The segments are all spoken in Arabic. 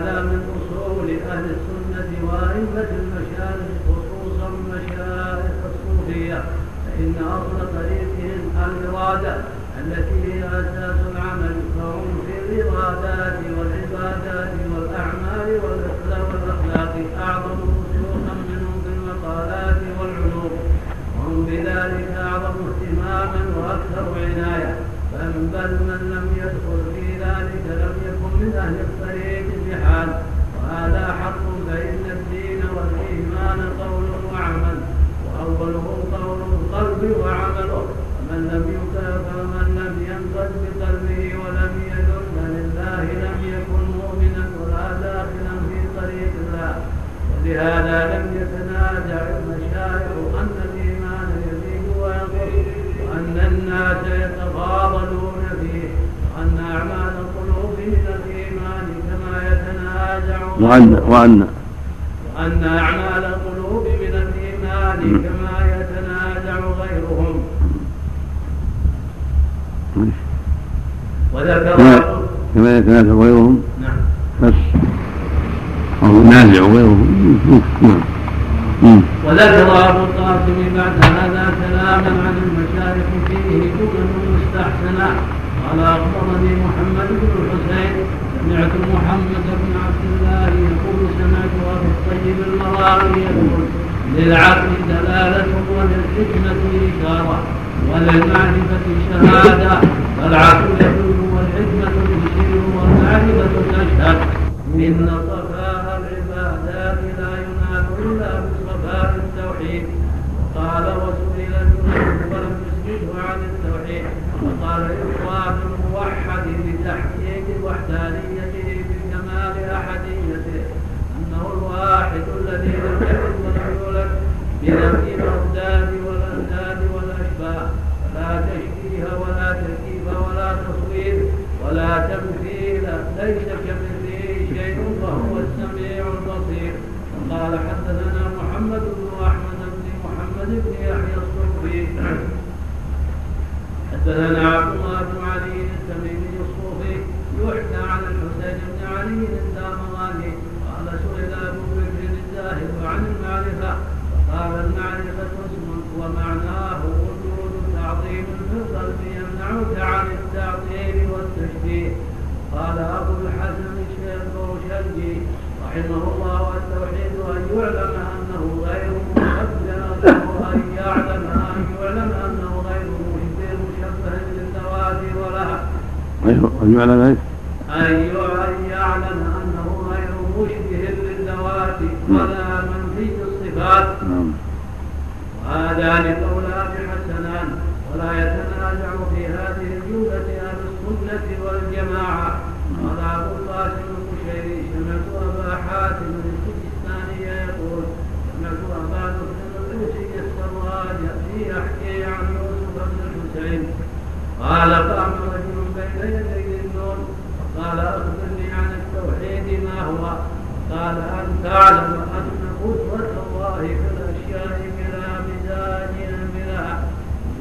هذا من أصول أهل السنة وأئمة المشايخ خصوصا مشايخ الصوفية فإن أصل طريقهم الإرادة التي هي أساس العمل فهم في الإرادات والعبادات والأعمال والأخلاق أعظم خصوصا منهم في المقالات والعلوم. وهم بذلك أعظم اهتماما وأكثر عناية. بل من لم يدخل في ذلك لم يكن من أهل الطريق بحال وهذا حق فإن الدين والإيمان قول وعمل وأوله قول القلب وعمله. ومن لم يكافر من لم ينقذ بقلبه ولم يدل لله لم يكن مؤمنا ولا داخلا في طريق الله. ولهذا لم يتنازع المشايخ أن الإيمان يزيد وينقص وأن الناس يتفاضلون فيه وأن أعمال وأن وأن وأن أعمال القلوب من الإيمان كما يتنازع غيرهم. وذكر كما يتنازع غيرهم؟ نعم. بس. أو ينازع غيرهم؟ نعم. وذكر أبو القاسم بعد هذا كلاما عن المشايخ فيه جمل مستحسنة. قال أخبرني محمد بن الحسين سمعت محمد بن عبد الله يقول سمعت أبو الطيب المراغي يقول للعقل دلالة وللحكمة إشارة وللمعرفة شهادة فالعقل يدل والحكمة تشير والمعرفة تشهد. إن صفاء العبادات لا ينال إلا بصفاء التوحيد. قال وسئل ولم يسجده عن التوحيد. وقال إخوان الموحد بتحقيق وحدانيته بكمال أحديته أنه الواحد الذي لم يلد ولم بنفي الأضداد والأنداد والأشباه فلا تشبيه ولا تركيب ولا تصوير ولا تمثيل. ليس كمثله شيء وهو السميع البصير. قال حدثنا محمد بن أحمد بن محمد بن يحيى الصوفي حدثنا عبد الله بن علي التميمي يحكى عن الحسين بن علي الدامغاني قال سئل ابو بكر الزاهد عن المعرفة. فقال المعرفة اسم ومعناه وجود تعظيم في القلب يمنعك عن التعطيل والتشبيه. قال أبو الحسن الشيخ الروشلجي رحمه الله التوحيد أن يعلم أنه غير مشبه وأن يعلم أن يعلم أنه غير مشبه مشبه للذوات ولها أيوه أن يعلم إيش؟ أن يعلم أنه غير مشبه للذوات ولا منفي الصفات. نعم. وهذان قولان حسنان ولا يتنازع في هذه الجملة أهل السنة والجماعة. قال أبو القاسم القشيري سمعت أبا حاتم السجستاني يقول سمعت أبا بكر الحوسي السراج يحكي عن يوسف بن الحسين. قال قام رجل بين يدي فقال أخبرني عن التوحيد ما هو؟ قال أن تعلم أن قدرة الله في الأشياء بلا مزاج بلا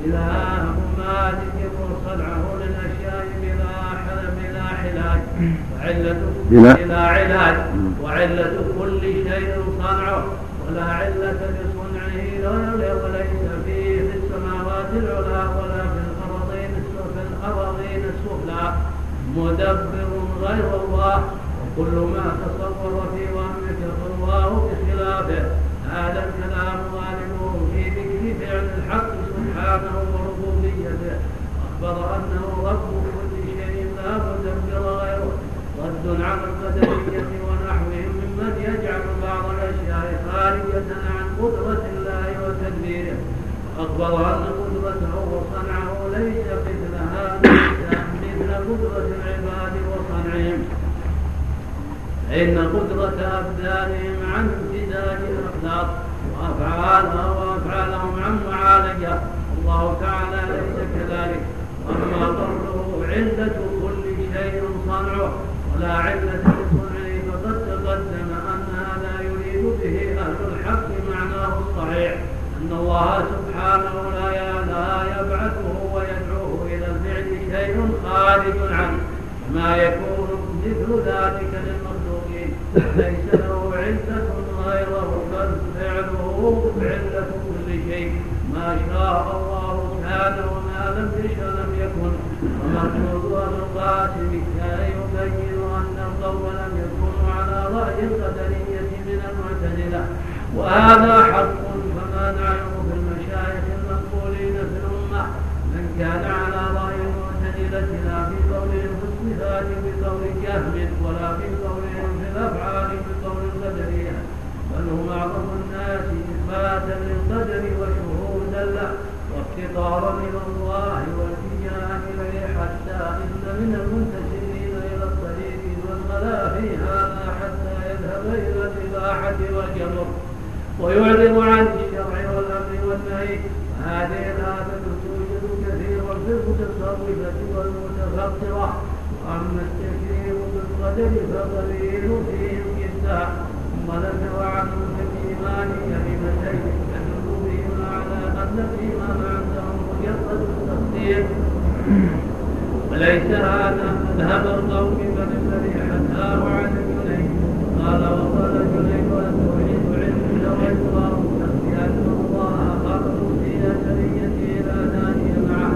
إله مالك وصنعه للأشياء بلا حل بلا علاج. وعلة بلا- بلا علاج. وعلة كل شيء صنعه. ولا علة لصنعه وليس فيه في السماوات العلى ولا في الأرضين الس- في الأراضين السفلى مدبر غير الله وكل ما تصور في وهمك فالله بخلافه. هذا الكلام غالبه في ذكر فعل الحق سبحانه وربوبيته. أخبر أنه رب كل شيء لا مدبر غيره. رد على القدرية ونحوهم ممن يجعل بعض الأشياء خارجة عن قدرة الله وتدبيره. أخبر أن قدرته وصنعه ليس مثلها ليس مثل قدرة العباد وصنعهم. فإن قدرة أبدانهم عن امتداد الأخلاق. وأفعالها وأفعالهم عن معالجة الله تعالى ليس كذلك. وأما قوله علة كل شيء صنعه. ولا علة لصنعه فقد تقدم أن هذا يريد به أهل الحق معناه الصحيح. أن الله سبحانه لا يبعثه الفعل شيء خارج عنه ما يكون مثل ذلك للمخلوقين. ليس له علة غيره بل فعله علة كل شيء. ما شاء الله كان وما لم يشاء لم يكن. ومرجو القاسم كان يبين أن القوم لم يكونوا على رأي القدرية من المعتزلة. وهذا حق فما نعلم في المشايخ المقبولين في الأمة. من كان على رأي لا في قولهم في الصفات بقول جهم ولا في قولهم في الأفعال بقول القدرية بل هم أعظم الناس إثباتا للقدر وشهودا له وافتقارا إلى الله والتجاه إليه حتى إن من المنتسبين إلى الطريق والغلا هذا حتى يذهب إلى الإباحة والجبر. ويعرض عن الشرع والأمر والنهي هذه العادة المتصوفة والمتفطرة وأما التكريم بالقدر فقليل فيهم جدا ثم عنهم في الإيمان كلمتين يدل بهما على أن الإيمان عندهم مجرد التصديق وليس هذا مذهب القوم بل الذي حكاه عن الجنيد قال وقال الجنيد التوحيد علم سويت بأن الله خلق في أثريته لا ثاني معه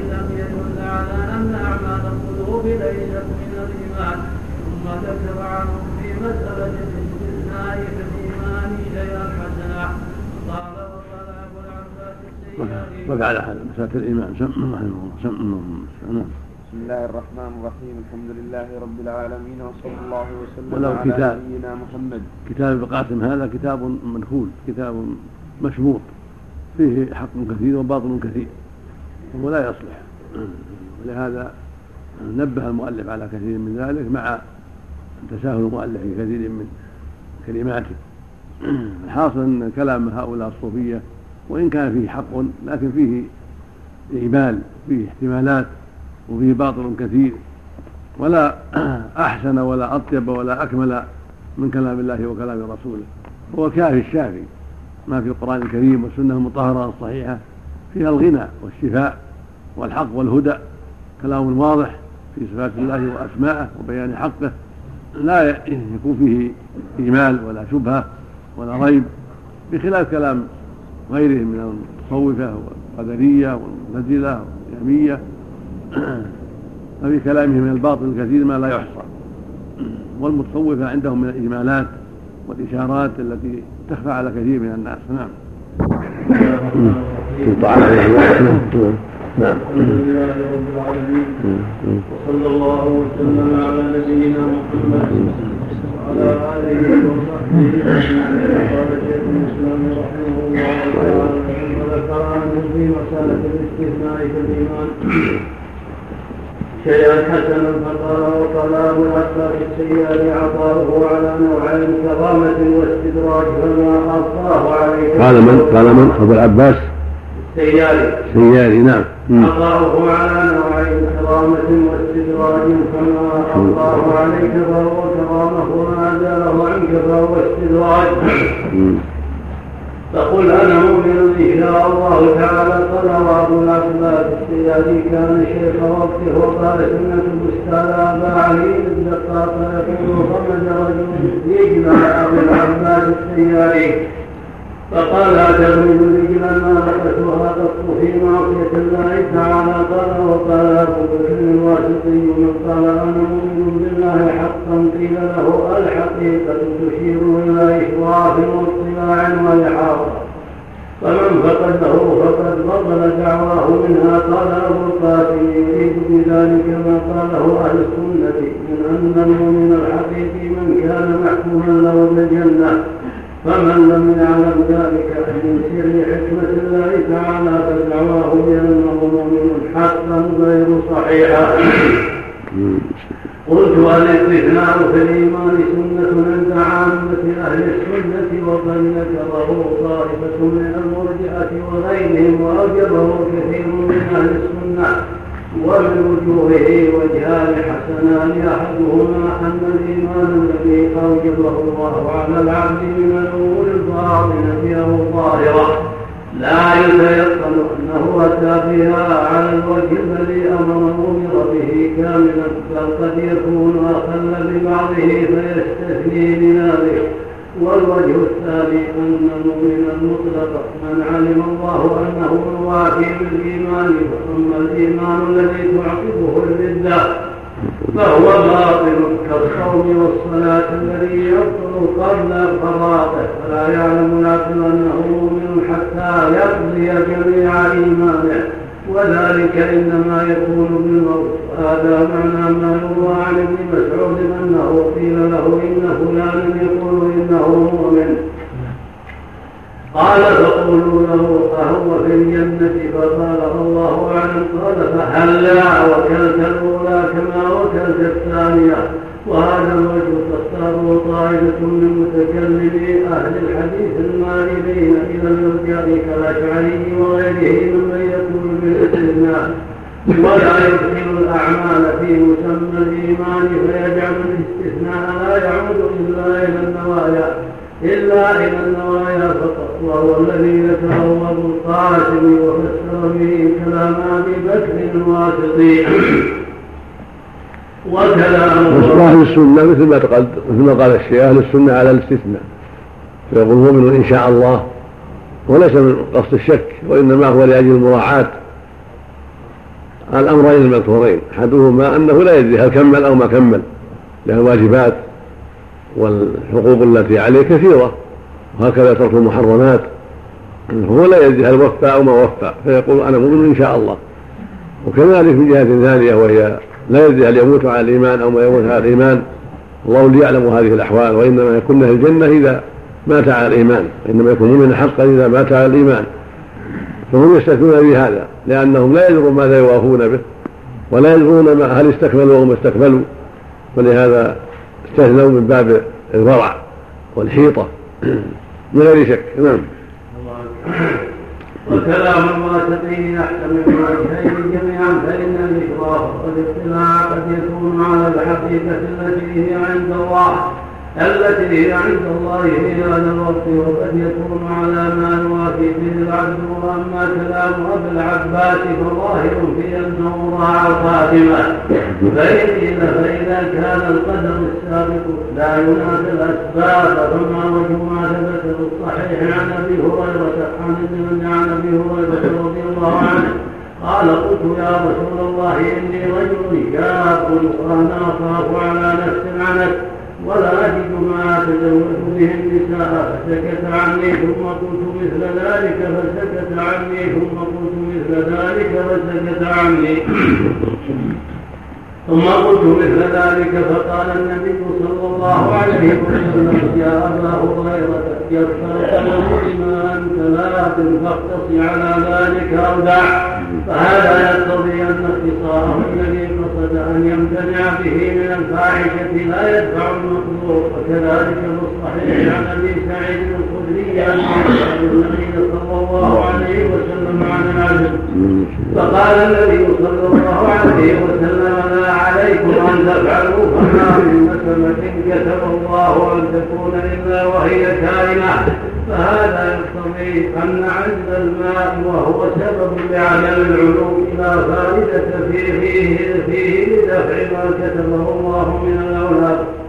وقع على مسألة الإيمان. سم رحمه الله. سم نعم. بسم الله الرحمن الرحيم. الحمد لله رب العالمين وصلى الله وسلم على كتاب. نبينا محمد. كتاب القاسم هذا كتاب منخول كتاب مشموط فيه حق كثير وباطل كثير ولا يصلح. ولهذا نبه المؤلف على كثير من ذلك مع تساهل المؤلف في كثير من كلماته. الحاصل أن كلام هؤلاء الصوفية وإن كان فيه حق لكن فيه إهمال فيه احتمالات وفيه باطل كثير. ولا أحسن ولا أطيب ولا أكمل من كلام الله وكلام رسوله. هو الكافي الشافي ما في القرآن الكريم والسنة المطهرة الصحيحة. فيها الغنى والشفاء والحق والهدى. كلام واضح في صفات الله وأسمائه وبيان حقه. لا يكون فيه إيمال ولا شبهة ولا ريب. بخلاف كلام غيرهم من المتصوفة والقدرية والمعتزلة والجهمية ففي كلامهم من الباطل الكثير ما لا يحصى. والمتصوفة عندهم من الإجمالات والإشارات التي تخفى على كثير من الناس. نعم. نعم. الحمد لله رب العالمين وصلى الله وسلم على نبينا محمد. وعلى آله وصحبه قال شيخ الاسلام رحمه الله تعالى مساله الاستثناء في الايمان شيئا حسنا فقال وقال ابو العباس السياري عطاؤه على نوعين كرامه واستدراج فما اعطاه عليه قال من قال من أبو العباس. السياري. السياري نعم. عطاؤه على نوعين كرامة واستدراج فما أعطاه عليك فهو كرامة وما زاله عنك فهو استدراج. فقل أنا مؤمن إن شاء الله تعالى قال وأبو العباس السيادي كان شيخ وقته وقال سنة الأستاذ أبا علي الدقاق يقول خرج رجل يجمع أبو العباس السيادي فقال أتغمد رجلا ما رأتها قط في معصية الله تعالى قال وقال أبو بكر الواسطي من قال أنا مؤمن بالله حقا قيل له الحقيقة تشير إلى إشراف واطلاع وإحاطة فمن فقده فقد بطل دعواه منها قال أبو القاسم يريد بذلك ما قاله أهل السنة من أن المؤمن الحقيقي من كان محكوما له بالجنة فمن لم يعلم ذلك من سر حكمة الله تعالى فدعواه بأنه مؤمن حقا غير صحيحا قلت الاستثناء في الإيمان سنة عند عامة أهل السنة وقد ذكره طائفة من المرجئة وغيرهم وأوجبه كثير من أهل السنة. ومن وجوهه وجهان حسنان أحدهما أن الإيمان الذي أوجبه الله على العبد من الأمور الباطنة أو الظاهرة لا يتيقن أنه أتى بها على الوجه الذي أمر به كاملا بل قد يكون أخل ببعضه فيستثني بذلك. والوجه الثاني أن المؤمن المطلق من علم الله أنه الوافي بالإيمان فأما الإيمان الذي تعقبه الردة فهو باطل كالصوم والصلاة الذي يبطل قبل قضاءه فلا يعلم العبد أنه مؤمن حتى يقضي جميع إيمانه وذلك إنما يكون بالموت هذا معنى ما يروى عن ابن مسعود أنه قيل له إن فلانا يقول إنه مؤمن. قال فقولوا له أهو في الجنة؟ فقال الله أعلم. قال فهلا وكلت الأولى كما وكلت الثانية. وهذا الوجه تختاره طائفة من متكلمي أهل الحديث المائلين إلى الإرجاء كالأشعري وغيره ممن يقول بالاستثناء ولا يدخل الأعمال في مسمى الإيمان فيجعل الاستثناء لا يعود إلا إلى النوايا إلا إلى النوايا فقط وهو الذي ذكره أبو القاسم وفسر به كلام أبي بكر الواسطي. وكلام أهل السنة؟ مثل ما قال مثل ما قال الشيخ أهل السنة على الاستثناء. فيقول مؤمن إن شاء الله وليس من قصد الشك وإنما هو لأجل المراعاة. الأمرين المذكورين. أحدهما أنه لا يدري هل كمل أو ما كمل له الواجبات والحقوق التي عليه كثيرة وهكذا ترك المحرمات. هو لا يدري هل وفى أو ما وفى فيقول أنا مؤمن إن شاء الله. وكذلك من جهة ثانية وهي لا يدري هل يموت على الإيمان أو ما يموت على الإيمان. الله لي يعلم هذه الأحوال وإنما يكون له الجنة إذا مات على الإيمان وإنما يكون مؤمنا حقا إذا مات على الإيمان. فهم يستثنون بهذا لأنهم لا يدرون ماذا يوافون به ولا يدرون هل استكملوا أو ما استكملوا. ولهذا استثنوا من باب الورع والحيطة. من غير شك. نعم. وكلام الواسطين يحتمل وجهين جميعا فإن الإشراف والإطلاع قد يكون على الحقيقة التي هي عند الله. التي هي عند الله في هذا الوقت وقد يكون على ما يوافي به العبد وأما كلام ابي العباس فظاهر في أنه راعى الخاتمه قيل فإذا كان القدر السابق لا ينافي الاسباب فما وجه ما ثبت في الصحيح عن أبي هريرة عن عن أبي هريرة رضي الله عنه. قال قلت يا رسول الله إني رجل شاب وأنا اخاف على نفس عنك ولا أجد ما أتزوج به النساء فسكت عني ثم قلت مثل ذلك فسكت عني ثم قلت مثل ذلك فسكت عني. ثم قلت مثل ذلك فقال النبي صلى الله عليه وسلم يا ابا هريره يغفر لما انت لاذ فاقتص على ذلك دع فهذا يقتضي أن اختصاره الذي قصد أن يمتنع به من الفاحشة لا يدفع المطلوب وكذلك في الصحيح عن ابي سعيد فقال النبي صلى الله عليه وسلم لا عليكم ان تفعلوا فما من مسمة كتب الله ان تكون الا وهي كائنه فهذا يقتضي ان عز الماء وهو سبب لعدم العلو لا فائده فيه, فيه لدفع ما كتبه الله من الاولاد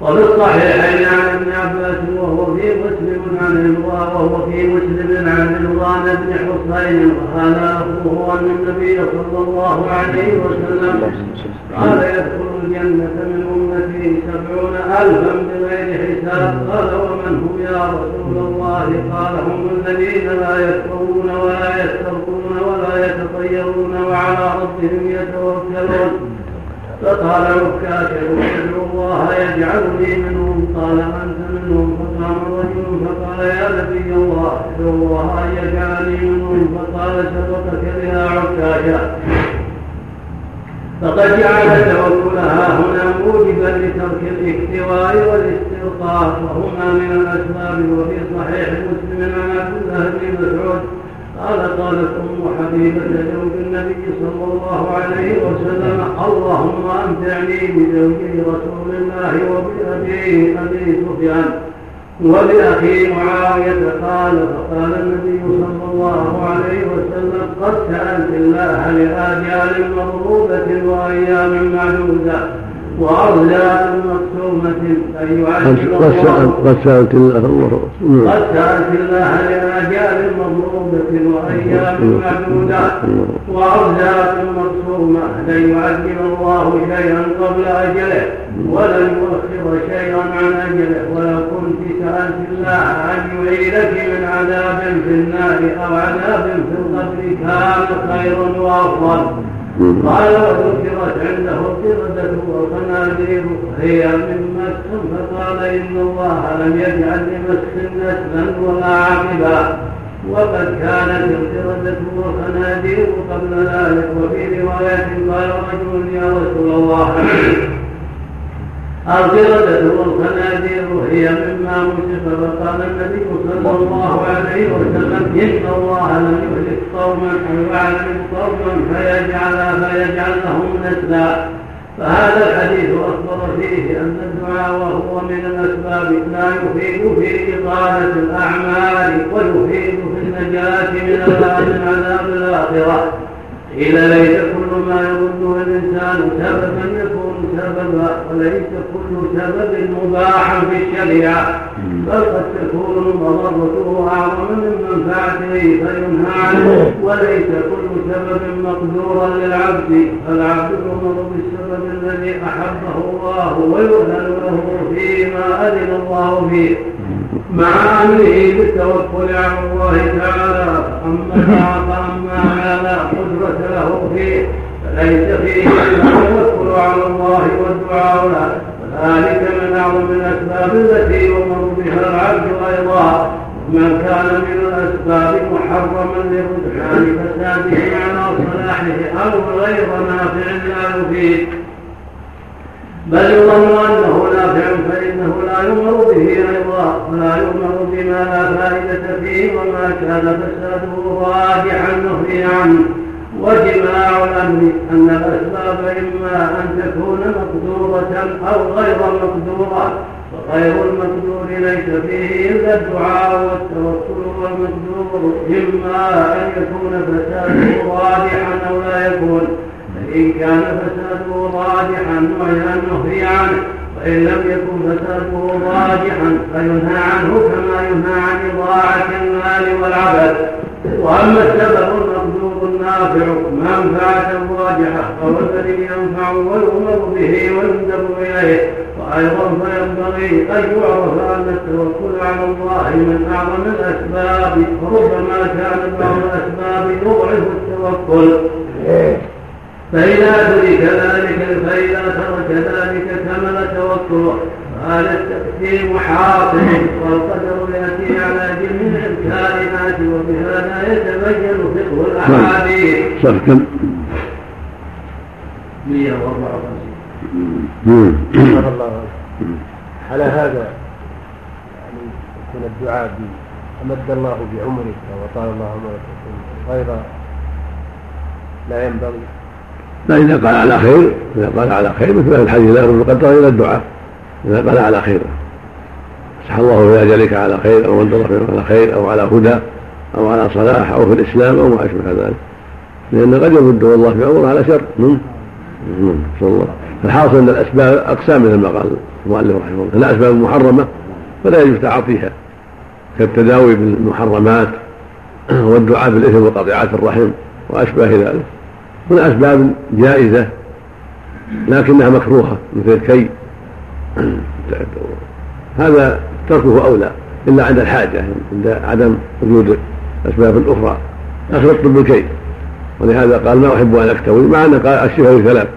وفي الصحيحين عن ابن عباس وهو في مسلم عن وهو في مسلم عن رضوان بن حصين وهذا اخوه ان النبي صلى الله عليه وسلم. قال يدخل الجنة من أمتي سبعون ألفا بغير حساب. قال ومن هم يا رسول الله؟ قال هم الذين لا يكفرون ولا يسترقون ولا يتطيرون وعلى ربهم يتوكلون. فقال عكاشة ادعو الله يجعلني منهم. قال أنت منهم؟ فقام رجل فقال يا نبي الله ادعو الله أن يجعلني منهم. فقال سبقك بها عكاشة فقد جعل توكلها هنا موجبا لترك الاكتواء والاسترقاق وهما من الأسباب وفي صحيح مسلم عن عبد الله بن مسعود قال قالت أم حبيبة زوج النبي صلى الله عليه وسلم اللهم أمتعني بزوجي رسول الله وبأبي أبي سفيان وبأخي معاوية. قال فقال النبي صلى الله عليه وسلم قد سألت الله لآجال مضروبة وأيام معدودة وأرزاق مقسومة أن يعجل الله قد سألت الله قد سألت الله لآجال مضروبة وأيام معدودة وأرزاق مقسومة لن يعجل الله شيئا قبل أجله ولن يؤخر شيئا عن أجله. ولو كنت سألت الله أن يعيدك من عذاب في النار أو عذاب في القبر كان خيرا وأفضل. قال وذكرت عنده القردة والخنازير هي من مس فقال إن الله لم يجعل لمس نسلا ولا عقبا وقد كانت القردة والخنازير قبل ذلك وفي رواية قال رجل يا رسول الله القردة والخنازير هي مما مسخ فقال النبي صلى الله عليه وسلم إن الله لم يهلك قوما أو يعلم قوما فيجعل فيجعل لهم نسلا فهذا الحديث أخبر فيه أن الدعاء وهو من الأسباب لا يفيد في إطالة الأعمال ويفيد في النجاة من عذاب الآخرة قيل ليس كل ما يظنه الإنسان سببا يكون سببا وليس كل سبب مباحا في الشريعة بل قد تكون مضرته أعظم من منفعته فينهى عنه. وليس كل سبب مقدورا للعبد فالعبد يؤمر بالسبب الذي أحبه الله ويؤذن له فيما أذن الله فيه. مع أمره بالتوكل على الله تعالى أما فأما ما لا قدرة له فيه. فليس فيه التوكل على الله والدعاء له وذلك من أعظم الأسباب التي يؤمر بها العبد أيضا من كان من الأسباب محرما لرجحان فساده على صلاحه أو غير نافع لا يفيد بل يظن أنه نافع فإنه لا يؤمر به أيضا ولا يؤمر بما لا فائدة فيه وما كان فساده راجحا نهي عنه وجماع الأمر أن الأسباب إما أن تكون مقدورة أو غير مقدورة وغير المقدور ليس فيه إلا الدعاء والتوكل والمقدور إما أن يكون فساده راجحا أو لا يكون فإن كان فساده راجحا نهي عنه وإن لم يكن فساده راجحا فينهى عنه كما ينهى عن إضاعة المال والعبث وأما السبب النافع منفعة راجحة فهو الذي ينفع ويؤمر به ويندب إليه وأيضا فينبغي أن يعرف أن التوكل على الله من أعظم الأسباب وربما كان بعض الأسباب يضعف التوكل. فإذا ترك ذلك فإذا ترك ذلك كمل توكله. هذا التقسيم حاصل والقدر يأتي على جميع الكائنات وبهذا يتبين فقه الأحاديث. صح كم؟ 154 الله على هذا يعني يكون الدعاء أمد الله بعمرك وطال الله عمرك غير لا ينبغي. لا إذا قال على خير إذا قال على خير مثل الحديث لا يرد القدر إلى الدعاء. إذا قال على خير. صح الله في أجلك على خير أو أنت على خير أو على هدى أو على صلاح أو في الإسلام أو ما أشبه ذلك. لأن قد يمده الله في عمره على شر. نسأل الله. الحاصل أن الأسباب أقسام مثل ما قال المؤلف رحمه الله. أنها أسباب محرمة فلا يجوز تعاطيها. كالتداوي بالمحرمات والدعاء بالإثم وقطيعات الرحم وأشباه ذلك. من أسباب جائزة لكنها مكروهة مثل الكي هذا تركه أولى إلا عند الحاجة عند عدم وجود أسباب أخرى. آخر الطب الكي ولهذا قال ما أحب أن أكتوي مع أن قال الشفاء ثلاث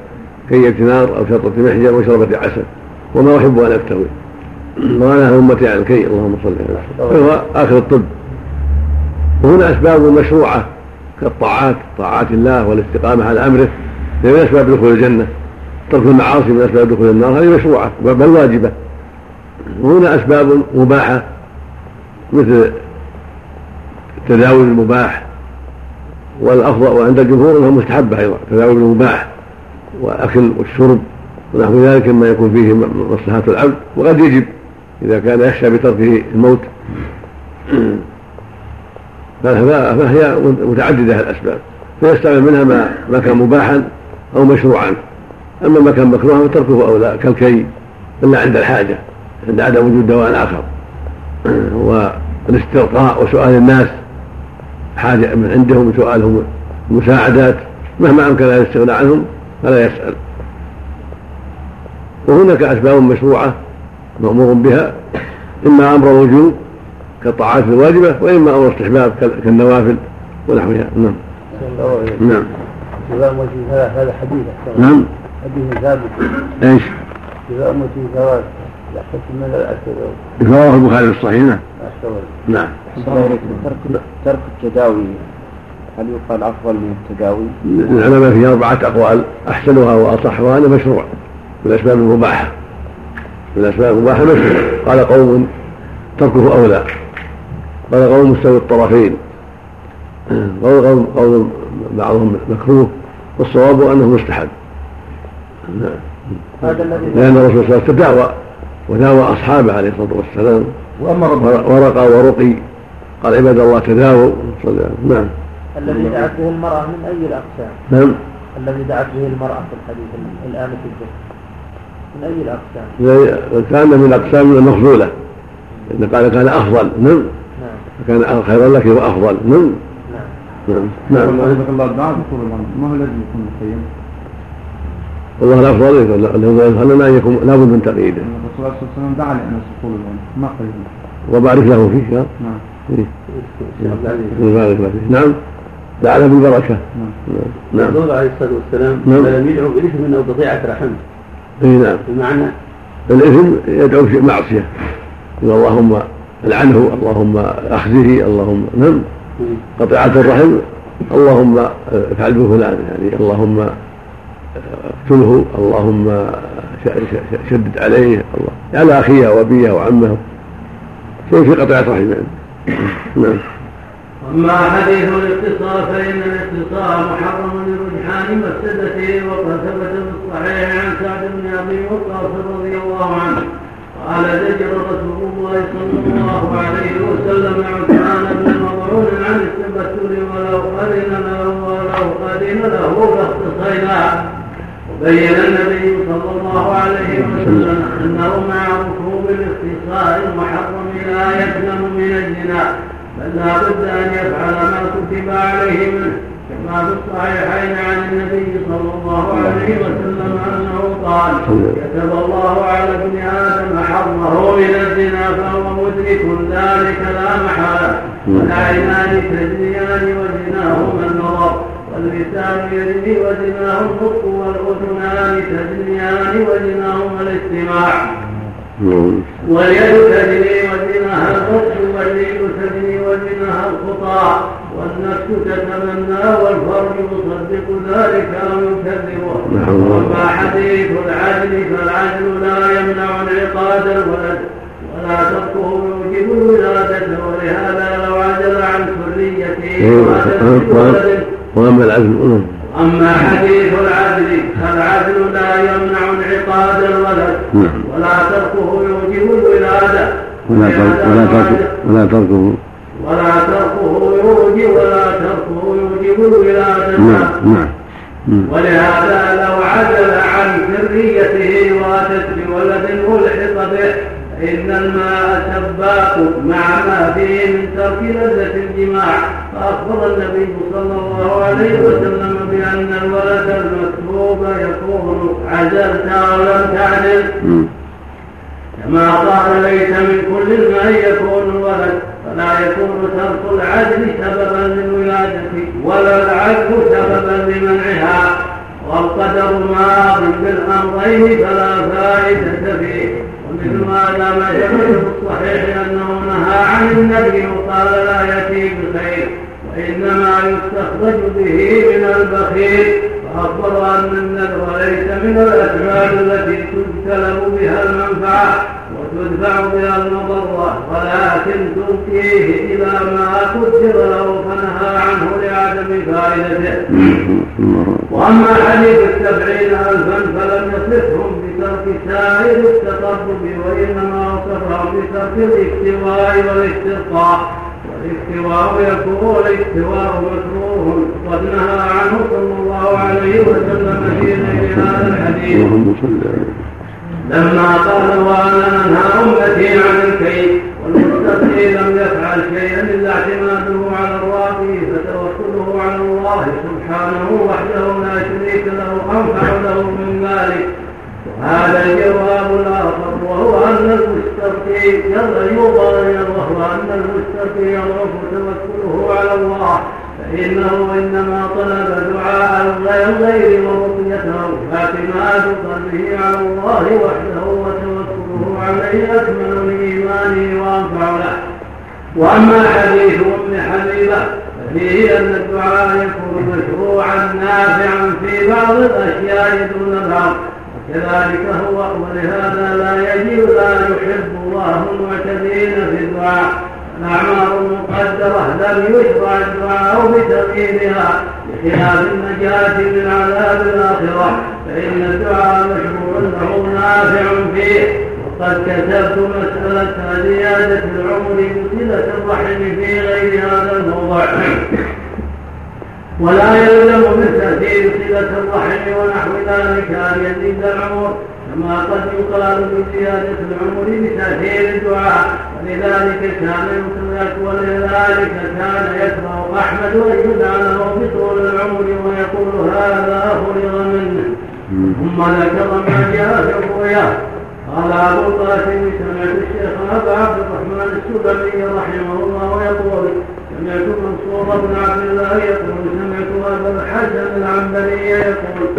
كية نار أو شرطة محجر وشربة عسل. وما أحب أن أكتوي. وأنا أمتي على الكي اللهم صل على وسلم فهو آخر الطب. وهنا أسباب مشروعة كالطاعات طاعات الله والاستقامة على أمره من أسباب دخول الجنة. ترك المعاصي من أسباب دخول النار هذه مشروعة بل واجبة. وهنا أسباب مباحة مثل التداوي المباح والأفضل وعند الجمهور انه مستحبة أيضا تداول المباح واكل والشرب ونحو ذلك مما يكون فيه مصلحة العبد وقد يجب إذا كان يخشى بتركه الموت. فهي متعددة الأسباب فيستعمل منها ما ما كان مباحا أو مشروعا. أما ما كان مكروها فتركه اولى كالكي الا عند الحاجة عند عدم وجود دواء آخر. والاسترقاء وسؤال الناس حاجة من عندهم سؤالهم المساعدات مهما أمكن ان يستغنى عنهم فلا يسأل. وهناك أسباب مشروعة مأمور بها إما أمر وجوب كالطاعات الواجبة وإما أمر استحباب كالنوافل ونحوها. نعم. نعم. هذا حديث. نعم. حديث ثابت إيش؟ إذا أمتي ثواب يحتج من الأكل رواه البخاري في الصحيح؟ نعم. نعم. ترك ترك التداوي هل يقال أفضل من التداوي؟ العلماء فيه أربعة أقوال أحسنها وأصحها انه مشروع. من الأسباب المباحة. من الأسباب المباحة مشروع. قال قوم تركه اولى قال قوم مستوي الطرفين. قول قوم قول بعضهم مكروه والصواب أنه مستحب. نعم لأن الرسول صلى الله عليه وسلم تداوى وداوى أصحابه عليه الصلاة والسلام. ورقى ورقي. قال عباد الله تداووا. نعم. الذي دعت به المرأة من أي الأقسام؟ نعم. الذي دعت به المرأة في الحديث الآن في الجنة من أي الأقسام؟ كان من الأقسام المفضولة. إن قال كان أفضل. نعم. نعم. فكان خيرا لك وأفضل. نعم. نعم. نعم. نعم. الله بعد ما هو الذي يكون مخيم؟ والله الافضل اننا ان يكون لابد من تقييده. الرسول صلى الله عليه وسلم دعا لانس يقول ما قيد وبارك له فيه نعم. إيه. بارك له فيه نعم دعا له بالبركة. نعم. نعم. الرسول عليه الصلاة والسلام نعم. لم يدعو بالاثم أو بضيعة رحم. اي نعم. بمعنى الإثم يدعو بمعصيه. اللهم ألعنه اللهم أخزه اللهم نعم قطيعة الرحم اللهم افعل بفلان يعني اللهم اقتله اللهم شدد عليه الله. على اخيه وابيه وعمه شيء في قطيعة رحم يعني نعم. أما حديث الاختصار فإن الاختصار محرم لرجحان مفسدته وقد ثبت في الصحيح عن سعد بن أبي وقاص رضي الله عنه. قال زجر رسول الله صلى الله عليه وسلم عثمان بن مظعون عن التبتل ولو أذن له ولو أذن له لاختصينا بين النبي صلى الله عليه وسلم أنه مع ركوب الاختصار المحرم لا يسلم من الزنا بل لا بد أن يفعل ما كتب عليه منه كما في الصحيحين عن النبي صلى الله عليه وسلم أنه قال كتب الله على ابن آدم حظه من الزنا فهو مدرك ذلك لا محالة والعينان تجريان وزناهما النظر. واللسان يجري وزناه النطق والاذنان تجريان وزناهما الاستماع واليد تجري وزنها البطش والرجل تجري وزنها الخطى والنفس تتمنى والفرج يصدق ذلك أو يكذبه واما حديث العدل فالعدل لا يمنع انعقاد الولد. ولا تركه يوجب الولادة ولهذا لو عجل عن سريته وهذا وأما العدل أما حديث العدل فالعدل لا يمنع انعقاد الولد نعم. ولا تركه يوجب الولادة. ولا ولا تركه ولا تركه. ولا تركه يوجب ولا تركه يوجب الولادة. نعم نعم. ولهذا لو عدل عن ذريته واتت بولد الحق به إن الماء سباق مع ما فيه من ترك لذة الجماع. فأخبر النبي صلى الله عليه وسلم بأن الولد المكتوب يكون عزلت ولم تعدل كما قال ليس من كل الماء يكون الولد فلا يكون ترك العدل سببا للولادة ولا العدل سببا لمنعها. والقدر ماض بالأمرين فلا فائدة فيه. ومثل ما دام في الصحيح أنه نهى عن النبي وقال لا يأتي بخير. وانما يستخرج به من البخيل أخبر أن النذر ليس من الأسباب التي تجتلب بها المنفعة وتدفع بها المضرة ولكن تلقيه إلى ما قدر له فنهى عنه لعدم فائدته. وأما حديث السبعين ألفا فلم يصفهم بترك سائر التقرب وإنما وصفهم بترك الاستواء والاسترقاء. والاستواء يكون الاستواء مكروه قد نهى عنه صلى الله عليه وسلم في غير هذا الحديث. لما قال وأنا انهى امتي عن الكيد والمستقي لم يفعل شيئا إلا اعتماده على الراقي فتوكله على الله سبحانه وحده لا شريك له أنفع له من ذلك وهذا الجواب الآخر وهو أن المستقي يوضع وهو ان المستقي يضعف توكله على الله فإنه إنما طلب دعاء الغير ورقيته فاعتماد قلبه على الله وحده وتوكله عليه أكمل لإيمانه وأنفع له وأما حديث أم حبيبة ففيه أن الدعاء يكون مشروعا نافعا في بعض الأشياء دون بعض. وكذلك هو ولهذا لا يجب لا يحب الله المعتدين في الدعاء. الأعمار المقدرة لم يشرع الدعاء بتقييدها بخلاف النجاة من عذاب الآخرة فإن الدعاء مشروع له نافع فيه. وقد كتبت مسألة زيادة العمر بصلة الرحم في غير هذا الموضع. ولا يلزم من تأثير صلة الرحم ونحو ذلك أن يزيد العمر كما قد يقال بزيادة العمر بتأثير الدعاء. ولذلك كان يترك ولذلك كان يكره أحمد أن يدعى له بطول العمر ويقول هذا فرغ منه. ثم ذكر ما جاء في الرؤيا. قال أبو القاسم سمعت الشيخ أبا عبد الرحمن السلمي رحمه الله يقول سمعت منصور بن عبد الله يقول سمعت ابا الحسن العنبري يقول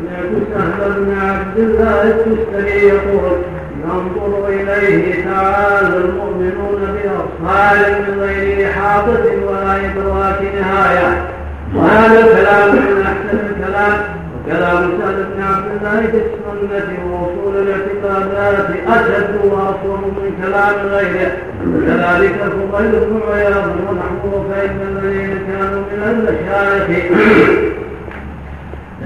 سمعت سهل بن عبد الله التستري يقول ينظر إليه تعالى المؤمنون بأصحاب من غير احاطه ولا إدراك نهاية. وهذا الكلام من أحسن الكلام. وكلام سهل بن عبد الله في السنة ووصول الاعتقادات اشد واصوم من كلام غيره وكذلك فضيل بن عياض ونحوه فان الذين كانوا من المشايخ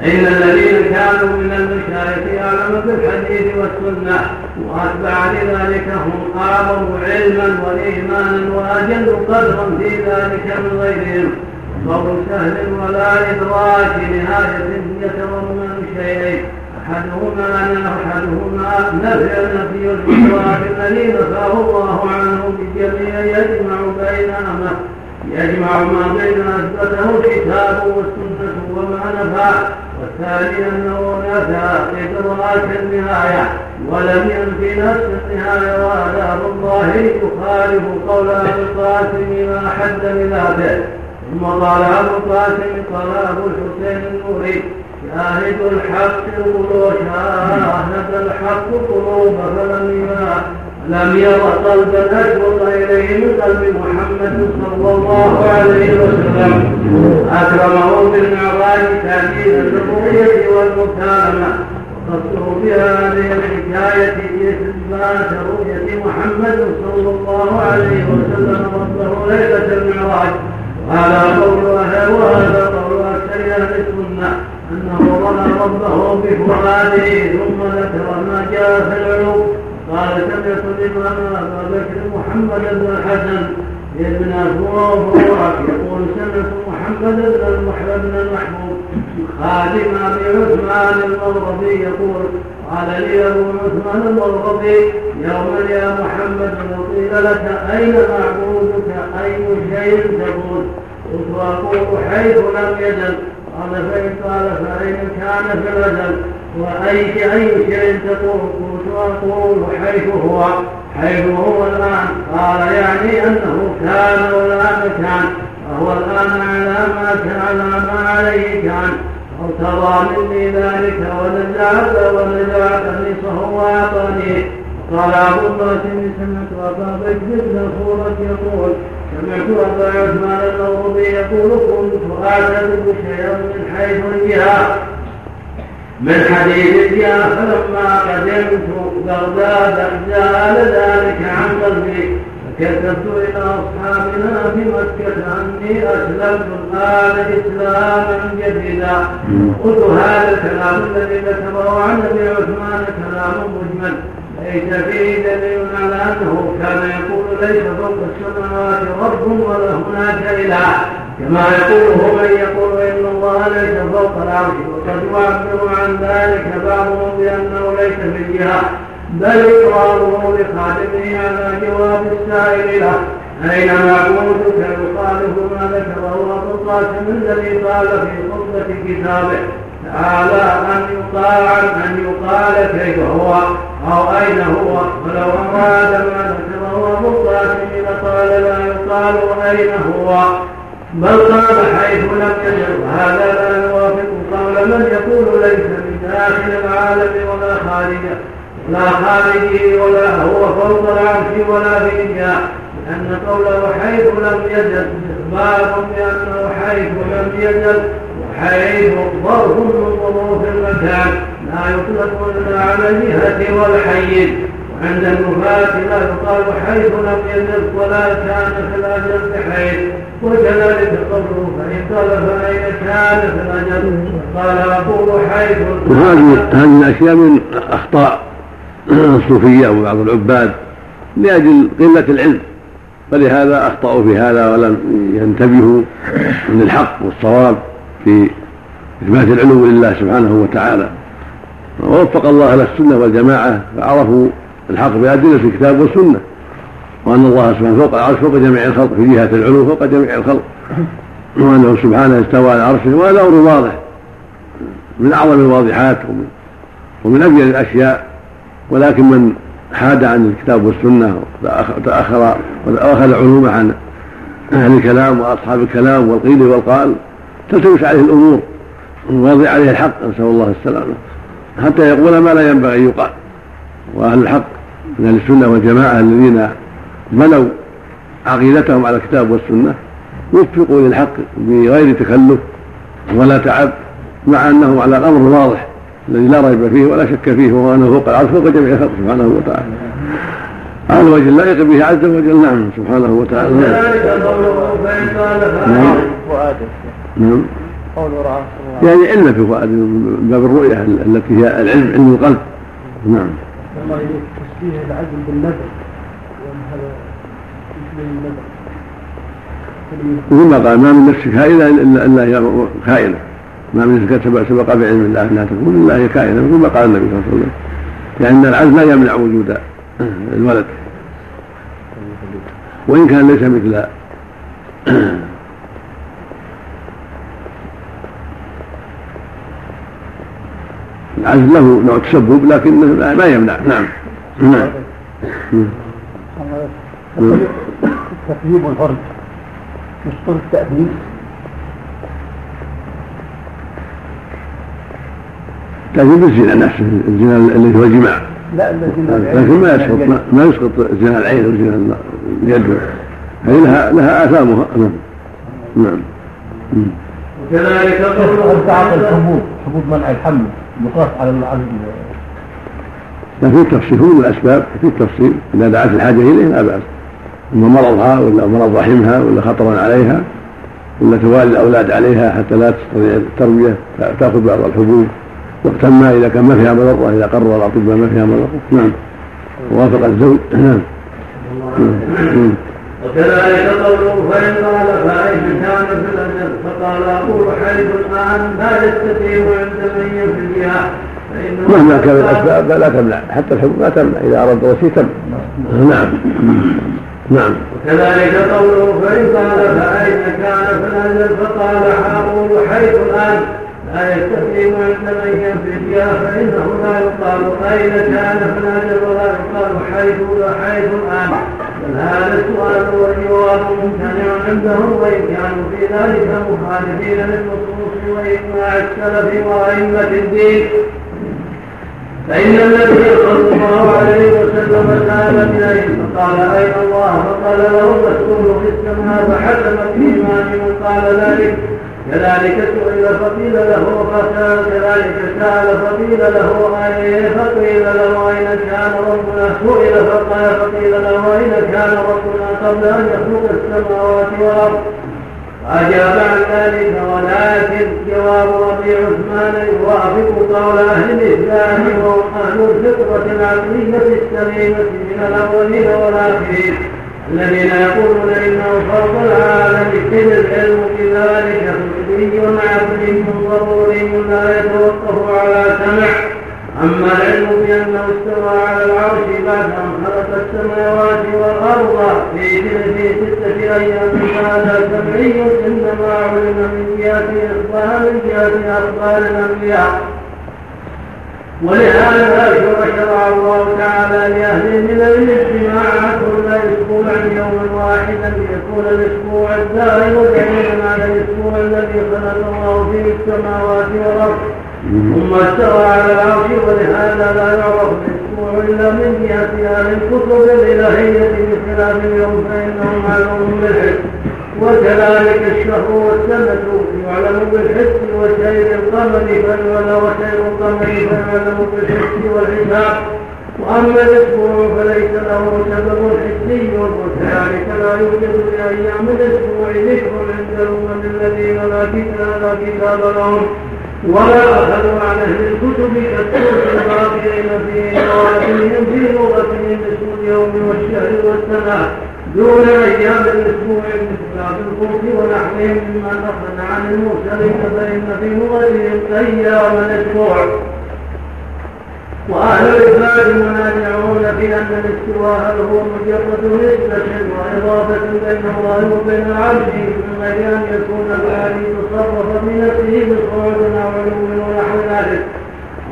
فإن الذين كانوا من المشايخ أعلم بالحديث والسنة وأتبع لذلك هم أعظم علما وإيمانا وأجل قدرا في ذلك من غيرهم قول سهل ولا إدراك نهاية يتضمن شيئين أحدهما أحدهما نفي نفي الإدراك الذي نفاه الله عنه بالجميع يجمع بينهما. يجمع ما بين أثبته الكتاب والسنة وما نفى. والثاني أنه نفى إدراك النهاية ولم ينفي نفس النهاية وآداب الله يخالف قول أبي القاسم ما حد بذاته ثم قال أبو القاسم قال أبو الحسين النوري شاهد الحق القلوب شاهد الحق قلوب فلم لم ير قلبا اشوق اليه من قلب محمد صلى الله عليه وسلم. أكرمه بالمعراج تاكيدا للرؤيه والمكالمه وقصده بهذه الحكاية اثبات رؤيه محمد صلى الله عليه وسلم ربه ليلة المعراج. وهذا قول وهذا قول أكثر أهل السنة أنه ظن ربه بفؤاده ثم ذكر ما جاء في العلوم قال سمعت الإمام ابا بكر محمد بن الحسن ابن فروك يقول سمعت محمد بن المحبوب خادم ابي عثمان المغربي يقول قال لي أبو عثمان المغربي يوما يا محمد لو قيل لك أين معبودك؟ أي شيء تقول؟ قلت أقول حيث لم يزل قال فإن قال فأين كان في الأزل وأي أي شيء تقول؟ قلت أقول حيث هو حيث هو الآن. قال يعني أنه كان والآن كان وهو الآن على ما كان على ما عليه كان. فارتضى مني ذلك ونزعت ونزع قميصه وأعطاني قال أبو القاسم سمعت أبا بكر بن يقول سمعت أبا عثمان المغربي يقول كنت أعتذر شيئا من حيث الجهاد من حديث يا فلما قدمت بغداد زال ذلك عن قلبي فكتبت إلى أصحابنا في مكة أني أسلمت الآن إسلاما جديدا. قلت هذا الكلام الذي ذكره عن أبي عثمان كلام مجمل. ليس فيه دليل على أنه كان يقول ليس فوق السماوات رب ولا هناك إله. كما يقوله من يقول إن الله ليس فوق العرش وقد يعبر عن ذلك بعضهم بأنه ليس في الجهة بل إقراره لخادمه على جواب السائل له. أين معبودك يخالف ما ذكره أبو القاسم الذي قال في خطبة كتابه تعالى أن يطاع أن يقال كيف هو؟ أو أين هو ولو أراد ما ذكره أبو القاسم لقال لا يقال أين هو؟ بل قال حيث لم يجد وهذا لا يوافق قول من يقول ليس من داخل العالم ولا خارجه لا خارجه ولا هو فوق العرش ولا في لأن قوله حيث لم يزل إخبار بأنه حيث لم يزل وحيث ظرف من ظروف المكان لا يطلق إلا على الجهة والحيز. وعند الوفاة لا يقال حيث لم يزل ولا كان في الأجل بحيث وكذلك قوله فإن قال فأين كان في الأجل قال أقول حيث. وهذه هذه الأشياء من أخطاء الصوفية وبعض العباد لأجل قلة العلم فلهذا أخطأوا في هذا ولم ينتبهوا من الحق والصواب في إثبات العلو لله سبحانه وتعالى. ووفق الله أهل السنة والجماعة فعرفوا الحق بأدلة الكتاب والسنة وأن الله سبحانه فوق العرش فوق جميع الخلق في جهة العلو فوق جميع الخلق. وأنه سبحانه استوى على عرشه وهذا أمر واضح من أعظم الواضحات ومن, ومن أبين الأشياء. ولكن من حاد عن الكتاب والسنة وتأخر وأخذ العلوم عن أهل الكلام وأصحاب الكلام والقيل والقال تلتبس عليه الأمور ويضيع عليه الحق نسأل الله السلامة. حتى يقول ما لا ينبغي أن يقال. وأهل الحق من أهل السنة والجماعة الذين بنوا عقيدتهم على الكتاب والسنة وفقوا للحق بغير تكلف ولا تعب مع أنهم على الأمر الواضح الذي لا ريب فيه ولا شك فيه وهو أنه فوق العرش فوق جميع الخلق سبحانه وتعالى. على وجه اللائق به عز وجل. نعم سبحانه وتعالى. نعم. نعم. يعني علم في فؤاد من باب الرؤية التي هي العلم علم القلب. نعم. الله تشبيه العزم بالنذر. هذا مثل ما قال ما من نفس كائنة إلا هي كائنة ما من زكاة سبق, بعلم الله أنها تكون إلا هي كائنة. مثل ما قال النبي صلى الله عليه وسلم. لأن العزم لا يمنع وجود الولد. وإن كان ليس مثل العزم له نوع تسبب لكنه ما يمنع. نعم. نعم. تقييم الفرج مش التأديب لكن بالزنا نفسه الزنا الذي هو الجماع. لا لكن ما يسقط ما يسقط زنا العين وزنا اليد. هذه لها لها آثامها. نعم. نعم. وكذلك قوله تعاطى الحبوب حبوب منع الحمل يقاس على لكن التفصيل هو الأسباب في التفصيل إذا دعت الحاجة إليه لا بأس. إما مرضها ولا مرض رحمها ولا خطرا عليها ولا توالي الأولاد عليها حتى لا تستطيع التربية تأخذ بعض الحبوب. وقتا ما إذا كان ما فيها مضره اذا قرر الأطباء ما فيها مضره نعم. وافق الزوج. نعم. وكذلك قوله فإن قال فأين كان في الأجل فقال أقول حيث الآن لا يستطيع عند من يفرجها مهما كان الأسباب لا تمنع. حتى الحكم لا تمنع. إذا أراد الوصي تمنع. نعم. نعم. وكذلك قوله فإن قال فأين كان في الأجل فقال أقول حيث الآن لا يستقيم عند من يفرجها فإنه لا يقال أين كان فنادر ولا يقال حيث حيث الآن بل هذا السؤال والجواب ممتنع عندهم وإن كانوا في ذلك مخالفين للنصوص وإجماع السلف وأئمة الدين فإن النبي صلى الله عليه وسلم سأل إليه فقال أين الله؟ فقال له مسؤول في السماء فحكم الإيمان من قال ذلك. كذلك سئل فقيل له فسأل كذلك سأل فقيل له أين فقيل له أين كان ربنا؟ سئل فقال فقيل له أين كان ربنا قبل أن يخلق السماوات والأرض؟ أجاب عن ذلك ولكن جواب أبي عثمان يوافق قول أهل الإسلام وهم أهل الفطرة العقلية السليمة من الأولين والآخرين. الذين يقولون إنه فوق العالم اذ العلم بذلك خلقي عقلي ضروري لا يتوقف على سمع. أما العلم بأنه استوى على العرش بعد أن خلق السماوات والأرض في في ستة أيام هذا سمعي إنما علم من جهة أخبار من جهة أخبار الأنبياء. ولهذا شرع الله تعالى لأهل من الاجتماع كل أسبوع يوما واحدا ليكون الأسبوع الدائم دليلا على الأسبوع الذي خلق الله فيه السماوات والأرض. ثم استوى على العرش ولهذا لا يعرف إلا من جهة أهل الكتب الإلهية بخلاف اليوم فإنه معلوم بالحكم وكذلك الشهر والسنة يعلم بالحس وسير القمر فيعلم وسير القمر فيعلم بالحس والحساب وأما الأسبوع فليس له سبب حسي وكذلك لا يوجد في أيام الأسبوع ذكر عند الأمم الذين لا كتاب لهم. ولا أخذوا عن أهل الكتب كالسوس الباقين في نواتهم في لغتهم اسم اليوم والشهر والسنة دون أيام الأسبوع مثل الخوف ونحوهم مما أخذ عن المرسلين فإن في لغتهم أيام الأسبوع. وأهل الإثبات منازعون في أن الاستواء هو مجرد نسبة وإضافة بين الله وبين العبد من غير أن يكون الآلي تصرف بنفسه بصعود أو علو ونحو ذلك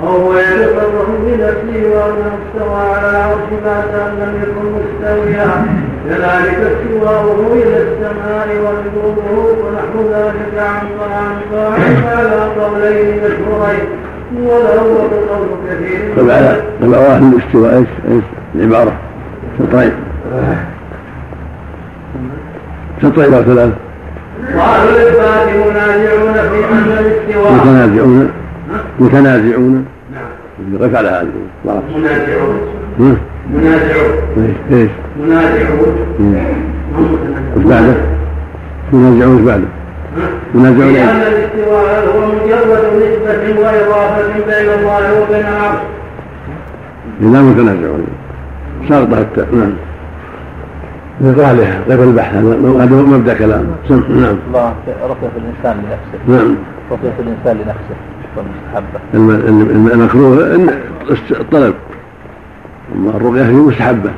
وهو يتصرف بنفسه وأنه استوى على العرش بعد أن لم يكن مستويا كذلك استواؤه إلى السماء ونزوله ونحو ذلك عن طعام على قولين مشهورين طبعا طبعا أهل الاستواء إيش إيش العبارة؟ شطرين شطرين ثلاث وأهل الإثبات منازعون في أن الاستواء متنازعون. متنازعون نعم على هذه. منازعون منازعون إيش إيش؟ منازعون وش بعده؟ منازعون وش بعده؟ منازعون لأن الاستواء هو مجرد نسبة وإضافة بين الله وبين العرش لا متنازعون شرط حتى. نعم. لغالها غير البحث هذا مبدا كلام. نعم. الله رقية الإنسان لنفسه. نعم. رقية الإنسان لنفسه. والمستحبة. المكروه الطلب أما الرقية هي مستحبة.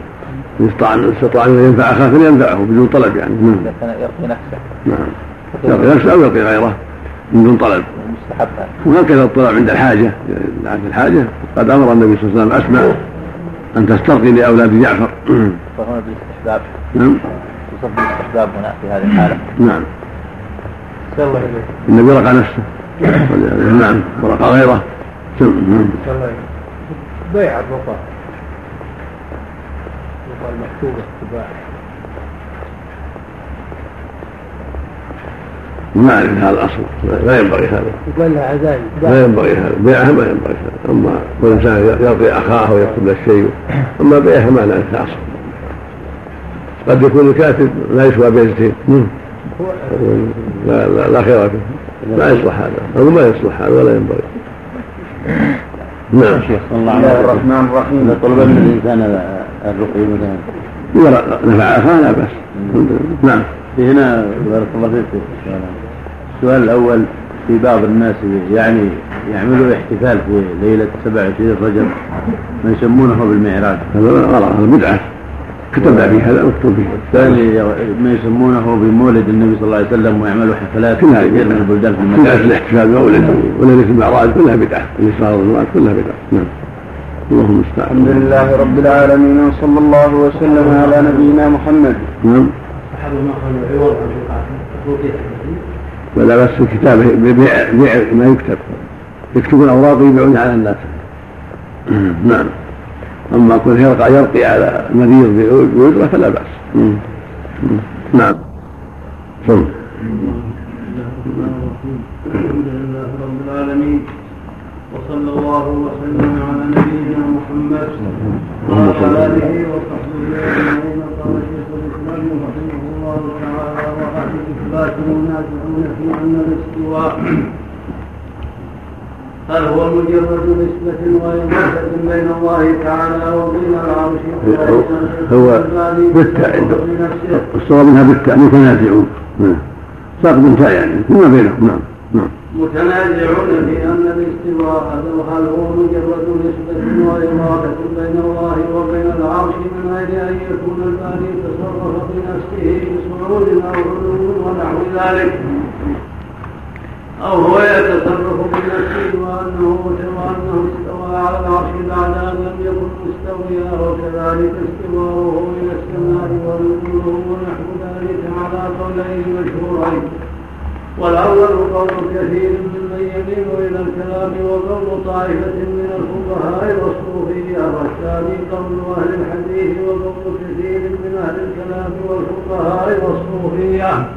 إن استطاع إن استطاع أن ينفع اخاه فلينفعه بدون طلب يعني. نعم. يرقي نفسه. نعم. يرقي نفسه أو يرقي غيره من دون طلب. وهكذا الطلب عند الحاجة عند الحاجة. قد أمر النبي صلى الله عليه وسلم اسماء أن تسترقي لأولاد جعفر. فهنا بالاستحباب نعم. تصف بالاستحباب هنا في هذه الحالة. نعم. الله النبي رقى نفسه. نعم. ورقى غيره. نعم. بيع الرقى. المكتوبة. تباع ما أعرف هذا الأصل. لا ينبغي هذا. يقال لها عزايم لا ينبغي هذا. بيعها ما ينبغي هذا. أما كل إنسان يرضي أخاه ويكتب له الشيء أما بيعها ما لا أصل. قد يكون الكاتب لا يسوى بيزتين لا لا, لا خير فيه. ما يصلح هذا. أو ما يصلح هذا ولا ينبغي. نعم. شيخ الله الرحمن الرحيم. طلب من الإنسان الرقي مثلا. نفع أخاه لا بأس. نعم. هنا بارك الله فيك. السؤال الأول في بعض الناس يعني يعملوا احتفال في ليلة 27 رجب ما يسمونه بالمعراج. هذا غلط هذا بدعة. كتبنا به هذا مكتوب به الثاني ما يسمونه بمولد النبي صلى الله عليه وسلم ويعملوا حفلات في كثير من البلدان في المساجد كلها الاحتفال بمولد وليلة المعراج كلها بدعة. الإسراء والمعراج كلها بدعة. نعم. اللهم المستعان الحمد لله رب العالمين وصلى الله وسلم على نبينا محمد. نعم. ولا بس الكتاب بيع بيع ما يكتب. يكتبون أوراق ويبيعون على الناس. نعم. أما كون يرقى يرقي على مريض بأجرة فلا بأس. نعم. لله رب العالمين وصلى الله وسلم على نبينا محمد وعلى آله وصحبه أجمعين. قال شيخ الإسلام الله تعالى واهل الاثبات منازعون في ان الاستواء هل هو مجرد نسبة وإضافة بين الله تعالى وبين العرش هو بالتاء الصواب منها بالتاء متنازعون نعم. ساقط تاء يعني فيما بينهم. نعم. نعم. متنازعون في أن الاستواء هل هو مجرد نسبة وإضافة بين الله وبين العرش من غير أن يكون الباري تصرف بنفسه بصعود أو علو ونحو ذلك؟ أو هو يتصرف بنفسه وأنه وأنه استوى على العرش بعد أن لم يكن مستويا وكذلك استواؤه إلى السماء ونزوله ونحو ذلك على قولين مشهورين. والأول قول كثير ممن يميل إلى الكلام وقول طائفة من الفقهاء والصوفية والثاني قول أهل الحديث وقول كثير من أهل الكلام والفقهاء والصوفية.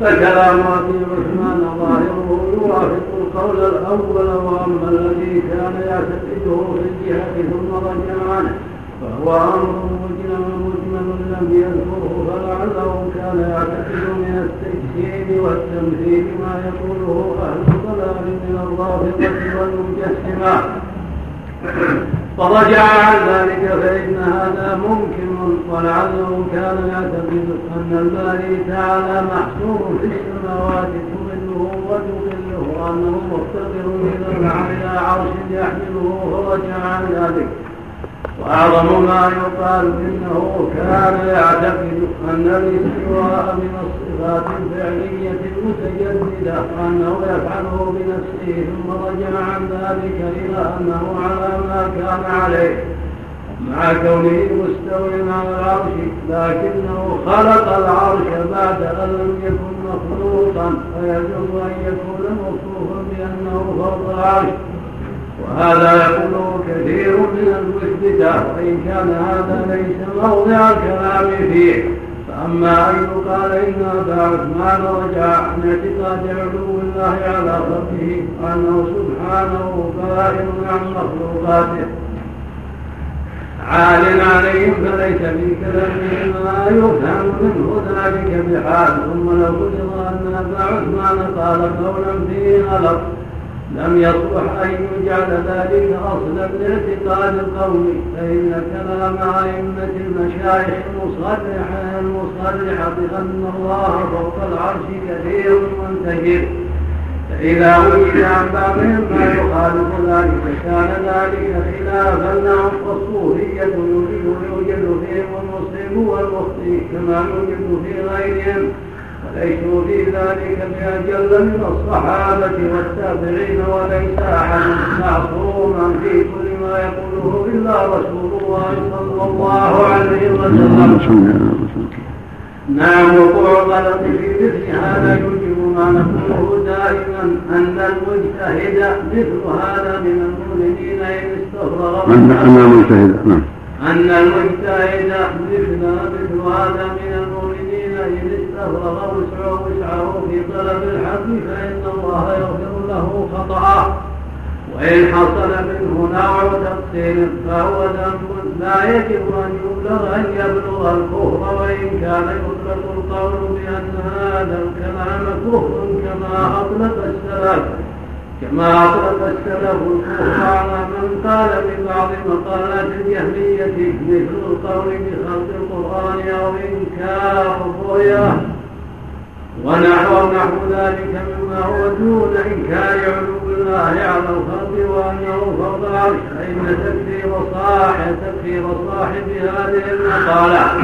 فكلام ابي عثمان ظاهره يوافق القول الأول وأما الذي كان يعتقده في الجهة ثم رجع عنه. فهو أمر مجمل مجمل لم يذكره فلعله كان يعتقد من التجسيم والتمثيل ما يقوله أهل الضلال من الرافضه والمجسمه فرجع عن ذلك فإن هذا ممكن ولعله كان يعتقد أن الباري تعالى محصور في السماوات تظله وتظله وأنه مفتقر إلى عرش يحمله فرجع عن ذلك وأعظم ما يقال إنه كان يعتقد أن الاستواء من الصفات الفعلية المتجددة وأنه يفعله بنفسه ثم رجع عن ذلك إلى أنه على ما كان عليه. مع كونه مستويا على العرش لكنه خلق العرش بعد أن لم يكن مخلوقا فيجب أن يكون موصوفا بأنه فوق العرش. وهذا يقوله كثير من المثبتة وإن كان هذا ليس موضع الكلام فيه. فأما أن يقال إن أبا عثمان رجع عن اعتقاد علو الله على خلقه وأنه سبحانه بائن عن مخلوقاته. عال عليهم فليس في كلامه ما يفهم منه ذلك بحال ثم لو فرض أن أبا عثمان قال قولا فيه غلط لم يصلح أن يجعل ذلك أصلا لاعتقاد القوم فإن كلام أئمة المشايخ المصرحة المصرحة بأن الله فوق العرش كثير منتشر. فإذا وجد عن بعضهم ما يخالف ذلك كان ذلك خلافا لهم فالصوفية يوجد فيهم المسلم والمخطئ كما يوجد في غيرهم. ليسوا في ذلك بأجل من الصحابة والتابعين وليس أحد معصوما في كل ما يقوله إلا رسول الله صلى الله عليه وسلم. نعم وقوع الغلط في مثل هذا يوجب ما نقوله دائما أن المجتهد مثل هذا من المؤمنين إن استفرغ أن المجتهد نعم. أن المجتهد مثل مثل هذا من المؤمنين استفرغ وسعه وسعه في طلب الحق فإن الله يغفر له خطأه وإن حصل منه نوع تقصير فهو ذنب لا يجب أن يبلغ أن يبلغ الكفر وإن كان يطلق القول بأن هذا الكلام كفر كما أطلق السلف كما أطلق السلف على من قال ببعض مقالات الجهمية مثل القول بخلق القرآن أو إنكار الرؤيا. ونحو نحو ذلك مما هو دون إنكار علو الله على الخلق وأنه فوق العرش فإن تكفير صاحب تكفير صاحب هذه المقالة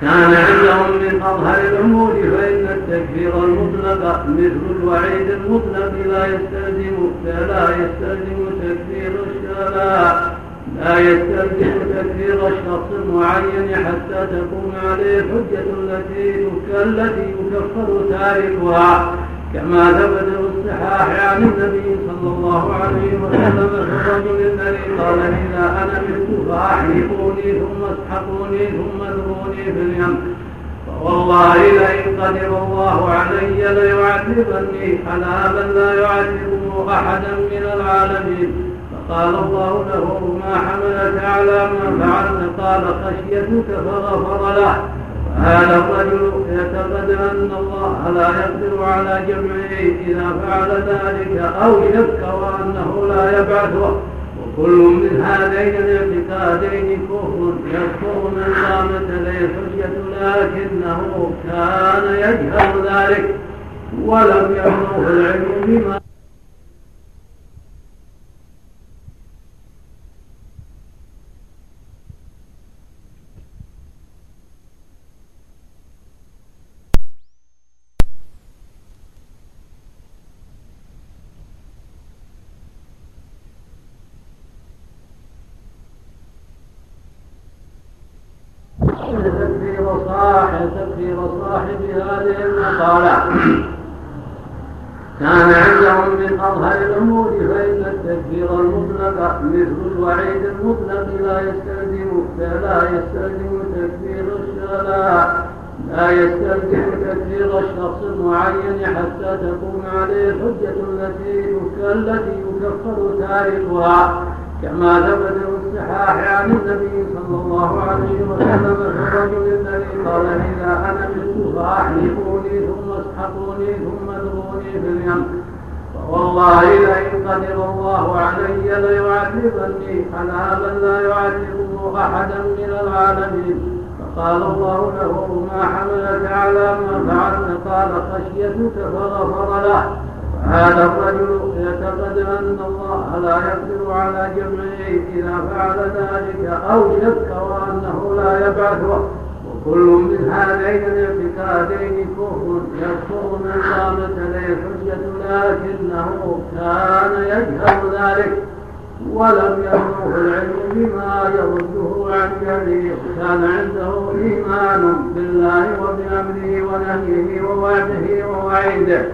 كان عندهم من أظهر الأمور فإن التكفير المطلق مثل الوعيد المطلق لا يستلزم لا يستلزم تكفير الشلاء لا يستلزم تكفير الشخص المعين حتى تقوم عليه الحجة التي التي يكفر تاركها. كما ثبت في الصحاح عن النبي صلى الله عليه وسلم في الرجل الذي قال إذا أنا مت فاحرقوني ثم اسحقوني ثم اذروني في اليم. والله لئن قدر الله علي ليعذبني. عذابا لا يعذبه أحدا من العالمين. فقال الله له ما حملك على ما فعلت. قال خشيتك فغفر له. هذا الرجل يعتقد أن الله لا يقدر على جمعه إذا فعل ذلك أو شك وأنه لا يبعثه. وكل من هذين الاعتقادين كفر يكفر من قامت له الحجة لكنه كان يجهل ذلك ولم يبلغه العلم بما تكفير صاحب تكفير صاحب هذه المقالة كان عندهم من أظهر الأمور فإن التكفير المطلق مثل الوعيد المطلق لا يستلزم لا يستلزم تكفير الشرع لا يستلزم تكفير الشخص المعين حتى تقوم عليه الحجة التي التي يكفر تاركها كما ثبت في الصحاح عن النبي صلى الله عليه وسلم الرجل الذي قال إذا أنا مت فاحرقوني ثم اسحقوني ثم ادروني في اليم. فوالله لئن قدر الله علي ليعذبني. عذابا لا يعذبه أحدا من العالمين. فقال الله له ما حملك على ما فعلت؟ قال خشيتك فغفر له. هذا الرجل يعتقد أن الله لا يقدر على جمعه إذا فعل ذلك أو شك وأنه لا يبعثه وكل من هذين الاعتقادين كفر يكفر من قامت عليه الحجة لكنه كان يجهل ذلك ولم يبلغه العلم بما يرده عن جهله كان عنده إيمان بالله وبأمره ونهيه ووعده ووعيده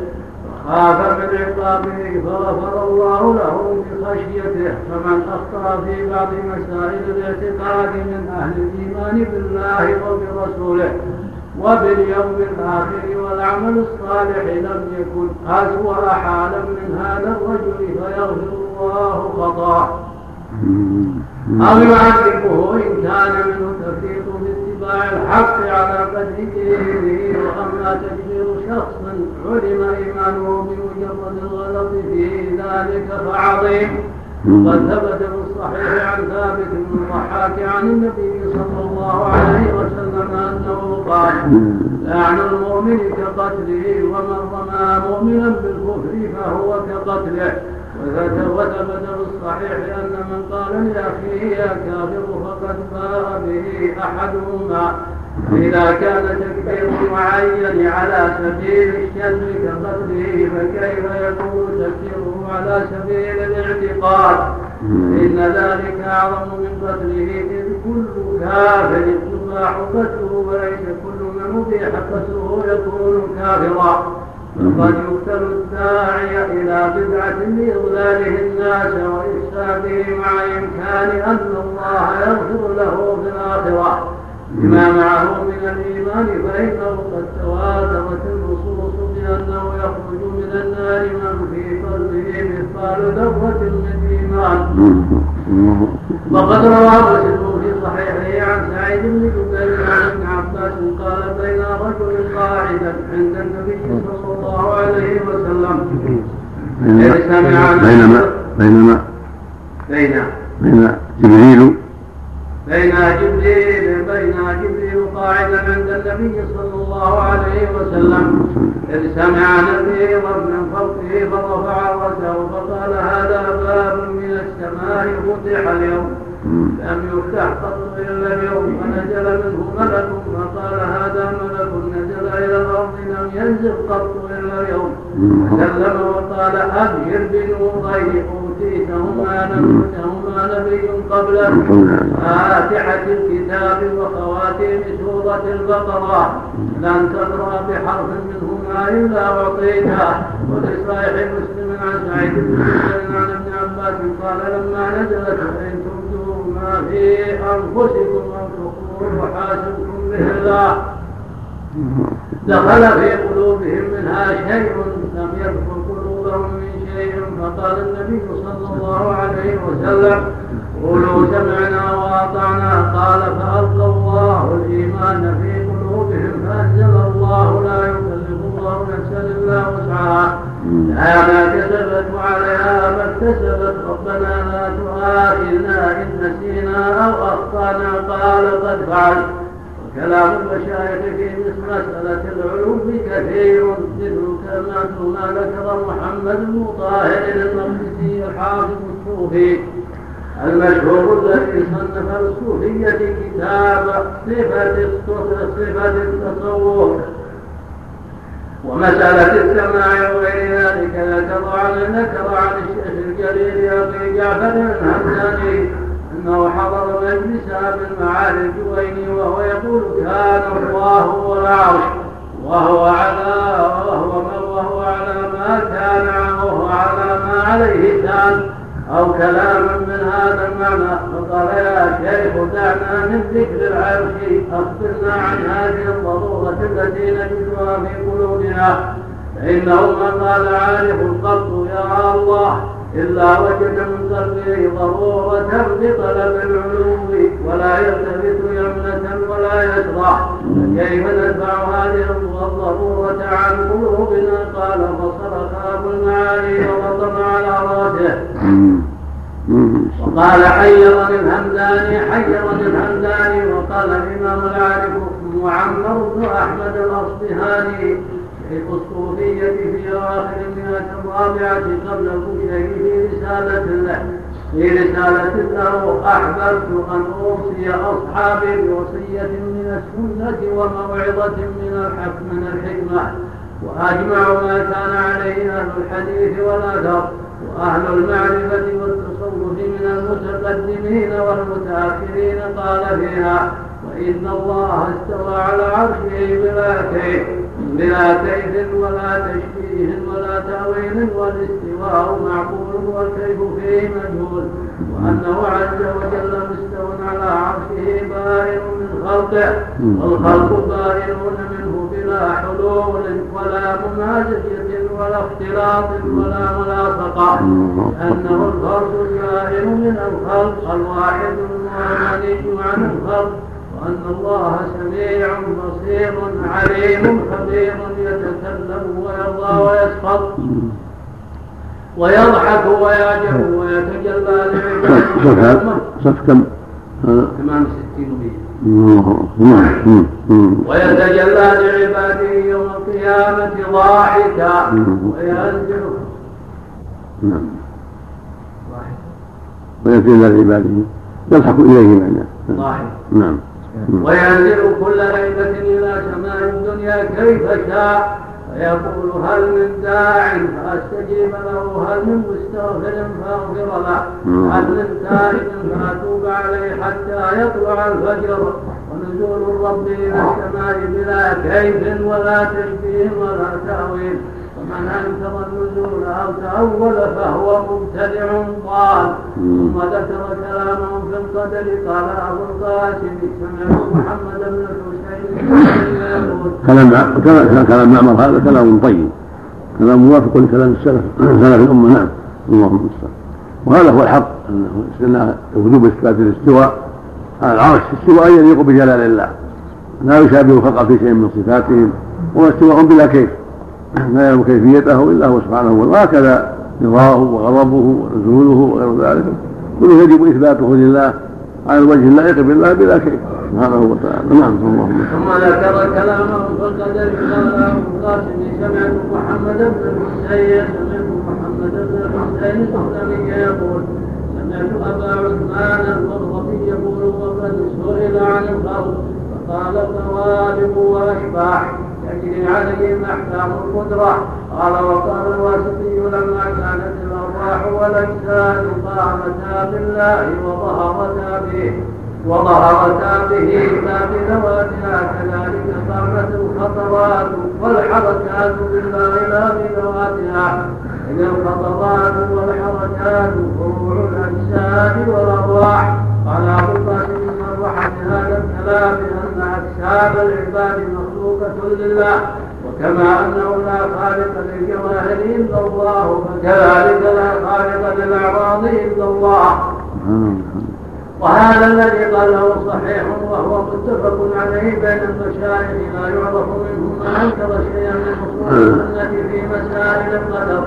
خاف من عقابه فغفر الله له بخشيته فمن أخطأ في بعض مسائل الاعتقاد من أهل الإيمان بالله وبرسوله وباليوم الآخر والعمل الصالح لم يكن اسوا حالا من هذا الرجل فيغفر الله خطأه. أو يعذبه إن كان منه تفريط باتباع الحق على قدر دينه وأما تكبير شخص علم إيمانه بمجرد الغلط في ذلك فعظيم. قد ثبت في الصحيح عن ثابت بن الضحاك عن النبي صلى الله عليه وسلم أنه قال لعن المؤمن كقتله ومن رمى مؤمنا بالكفر فهو كقتله. وثبت في الصحيح أن من قال لأخيه يا كافر فقد باء به أحدهما. إذا كان تكبير معين على سبيل الشذ كقتله فكيف يكون تكبيره على سبيل الاعتقاد؟ إن ذلك أعظم من قتله إذ كل كافر يباح قتله وليس كل من أبيح قتله يكون كافرا. وقد يقتل الداعي إلى بدعة لإضلاله الناس وإفساده مع إمكان أن الله يغفر له في الآخرة. بما معه من الإيمان فإنه قد تواترت النصوص بأنه يخرج من النار من في قلبه مثقال ذرة من إيمان. وقد روى مسلم في صحيحه عن سعيد بن جبير عن ابن عباس قال بين رجل قاعدا عند النبي صلى الله عليه وسلم. بينما بينما بين. بين جبريل بين جبريل بين جبريل قاعدا عند النبي صلى الله عليه وسلم. إذ سمع نذيرا من فوقه فرفع رأسه فقال هذا باب من السماء فتح اليوم. لم يفتح قط إلا اليوم فنزل منه ملك فقال هذا ملك نزل إلى الأرض لم ينزل قط إلا اليوم. فسلم وقال أبهر بنورين أوتيتهما لم يؤتهما نبي قبلك فاتحة الكتاب وخواتيم سورة البقرة. لن تقرأ بحرف منهما إلا أعطيته. ولصحيح مسلم عن سعيد بن عن ابن عباس قال لما نزلت فإن تبدوا ما في أنفسكم أو تخفوه وحاسبكم به الله دخل في قلوبهم منها شيء لم يدخل قلوبهم من شيء فقال النبي صلى الله عليه وسلم قولوا سمعنا وأطعنا. قال فألقى الله الإيمان في قلوبهم فأنزل الله لا يكلف الله نفسا الا وسعها لها ما كسبت وعليها ما اكتسبت ربنا لا تؤاخذنا إن نسينا أو أخطأنا. قال قد فعلت. كلام المشايخ في مسألة العلوم كثير مثل كما ما ذكر محمد بن طاهر المقدسي الحافظ الصوفي. المشهور الذي صنف الصوفية كتاب صفة صفة التصور ومسألة السماع وغير ذلك ذكر عن ذكر عن الشيخ الجليل أبي جعفر الهمداني أنه حضر مجلس أبي المعالي الجويني وهو يقول كان الله هو العرش وهو على وهو وهو على ما كان وهو على ما عليه كان. أو كلاما من هذا المعنى. فقال يا شيخ دعنا من ذكر العرش. أخبرنا عن هذه الضرورة التي نجدها في قلوبنا. فإنه من قال عارف القلب يا الله. إلا وجد من قلبه ضرورة بطلب العلو ولا يلتفت يمنة ولا يسرع فكيف ندفع هذه الضرورة عن قلوبنا؟ قال فصرخ أبو المعالي ووطن على رأسه. وقال حيرني الهمداني حيرني الهمداني. وقال الإمام العارف معمر بن أحمد الأصبهاني الصوفية في أواخر المئة الرابعة قبل في رسالة له. في رسالة له أحببت أن أوصي أصحابي بوصية من السنة وموعظة من من الحكمة. وأجمع ما كان عليه أهل الحديث والأثر وأهل المعرفة والتصوف من المتقدمين والمتأخرين قال فيها وإن الله استوى على عرشه كيف بلا كيف ولا تشبيه ولا تأويل والاستواء معقول والكيف فيه مجهول وأنه عز وجل مستو على عرشه بائن من خلقه والخلق بائنون منه بلا حلول ولا ممازجة ولا اختلاط ولا ملاصقة لأنه الفرد البائن من الخلق الواحد المغني عن الخلق. وأن الله سميع بصير عليم خبير يتكلم ويرضى ويسخط ويضحك ويعجب ويتجلى لعباده صف كم؟ ثمان ستين ويتجلى لعباده يوم القيامة ضاحكا وينزل نعم. وينزل لعباده يضحك إليه معناه. ضاحك. نعم. وينزل كل ليلة إلى سماء الدنيا كيف شاء. فيقول هل من داع فأستجيب له هل من مستغفر فأغفر له. هل من تائب فأتوب عليه حتى يطلع الفجر. ونزول الرب إلى السماء بلا كيف ولا تشبيه ولا تأويل. ومن انكر النزول أو تاول فهو مبتدع ضال ثم ذكر كلامه في القدر قال ابو القاسم سمعت محمد بن الحسين كلام كلام معمر هذا كلام طيب. كلام موافق لكلام السلف سلف الأمة. نعم. اللهم المستعان وهذا هو الحق أنه وجوب إثبات الاستواء. على العرش استواء يليق بجلال الله. لا يشابه الخلق في شيء من صفاتهم هو استواء بلا كيف. لا يعلم كيفيته إلا هو سبحانه وهكذا رضاه وغضبه ونزوله وغير ذلك. كله يجب إثباته لله على الوجه اللائق بالله بلا كيف سبحانه وتعالى. نعم اللهم ثم ذكر كلامه القدر قال ابو القاسم. سمعت محمد بن الحسين سمعت محمد بن الحسين يقول سمعت أبا عثمان المرغبي يقول وقد سئل عن الخلق فقال الغوالب واشباح تجري عليهم احكام القدره قال وقال الواسطي لما كانت الارواح والاجساد قامتا بالله وظهرتا به وظهرتا به لا بذواتها كذلك قامت الخطرات والحركات بالله لا بذواتها إن الخطرات والحركات فروع الأجساد والأرواح قال أبو القاسم من هذا الكلام أن أفعال العباد مخلوقة لله وكما أنه لا خالق للجواهر إلا الله فكذلك لا خالق للأعراض إلا الله وهذا الذي قاله صحيح وهو متفق عليه بين المشايخ لا يعرف منه من انكر شيئا من اصول السنة في مسائل القدر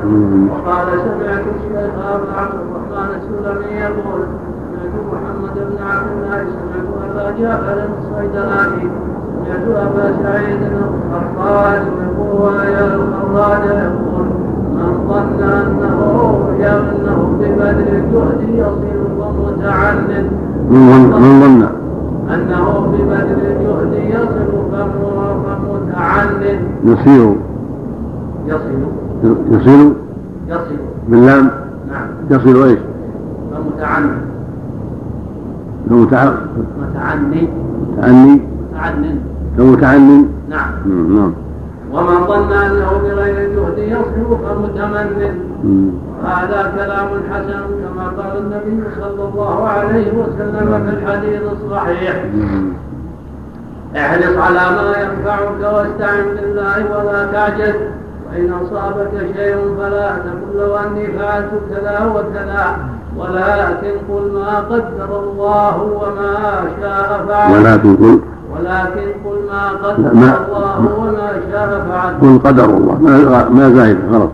وقال سمعت الشيخ ابا عبد الرحمن السلمي يقول محمد بن عبد الله سمعت أبا جعفر الصيدلاني سمعت أبا سعيد الخراج يقول يا الخراج يقول من ظن أنه انه ببذل الجهد يصل ومتعند من ظن أنه ببذل الجهد يصل فمتعند يصير يصل يصير يصل باللام نعم يصل إيش؟ فمتعند لو. متعني. تعني متعنن لو متعني نعم. نعم. ومن ظن أنه بغير الجهد يصل فمتمن. مم. هذا كلام حسن كما قال النبي صلى الله عليه وسلم في الحديث الصحيح. احرص على ما ينفعك واستعن بالله ولا تعجز وإن أصابك شيء فلا تقل لو أني فعلت كذا وكذا. ولكن قل ما قدر الله وما شاء فعل ولكن قل ولكن قل ما قدر ما- الله وما شاء فعل قل قدر الله. ما ما زايد غلط.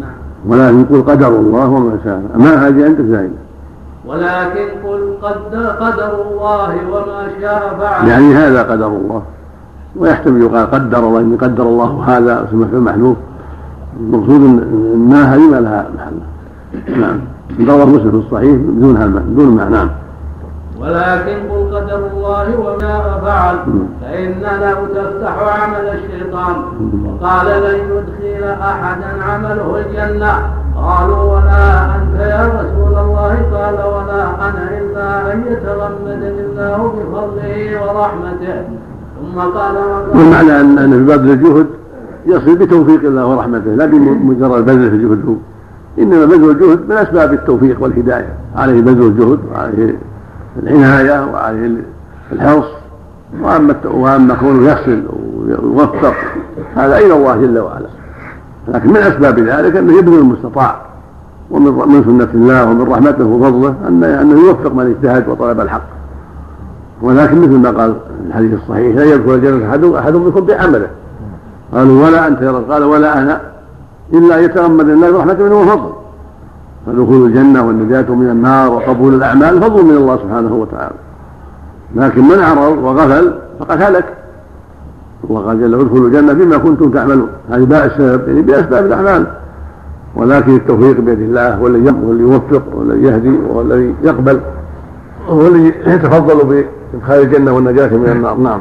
نعم. ولكن قل قدر الله وما شاء. ما هذه عندك زايدة ولكن قل قدر, قدر الله وما شاء فعل يعني هذا قدر الله. ويحتمل يقال قدر الله ان قدر الله هذا اسمه في المحذوف المقصود ان إن ما هذه ما لها محل. نعم. رواه مسلم في الصحيح بدون بدون معنى نعم. ولكن قل قدر الله وما فعل له تفتح عمل الشيطان. وقال لن يدخل أحدا عمله الجنة. قالوا ولا أنت يا رسول الله؟ قال ولا أنا إلا أن يتغمدني الله بفضله ورحمته. ثم قال والمعنى ان في بذل الجهد يصل بتوفيق الله ورحمته لا بمجرد بذل الجهد. إنما بذل الجهد من أسباب التوفيق والهداية. عليه بذل الجهد وعليه العناية وعليه الحرص. وأما وأما كونه يصل ويوفق هذا إلى الله جل وعلا. لكن من أسباب ذلك أنه يبذل المستطاع. ومن من سنة الله ومن رحمته وفضله ان أنه يوفق من اجتهد وطلب الحق. ولكن مثل ما قال الحديث الصحيح لا يدخل الجنة أحد أحد منكم بعمله. قالوا ولا أنت يا رب قال ولا أنا. إلا أن يتغمد الله برحمته منه وفضل فدخول الجنة والنجاة من النار وقبول الأعمال فضل من الله سبحانه وتعالى. لكن من أعرض وغفل فقد هلك. قال جل ادخلوا الجنة بما كنتم تعملون. هذه باء السبب يعني بأسباب الأعمال. ولكن التوفيق بيد الله هو الذي يوفق والذي يهدي وهو الذي يقبل هو الذي يتفضل بإدخال الجنة والنجاة من النار. نعم.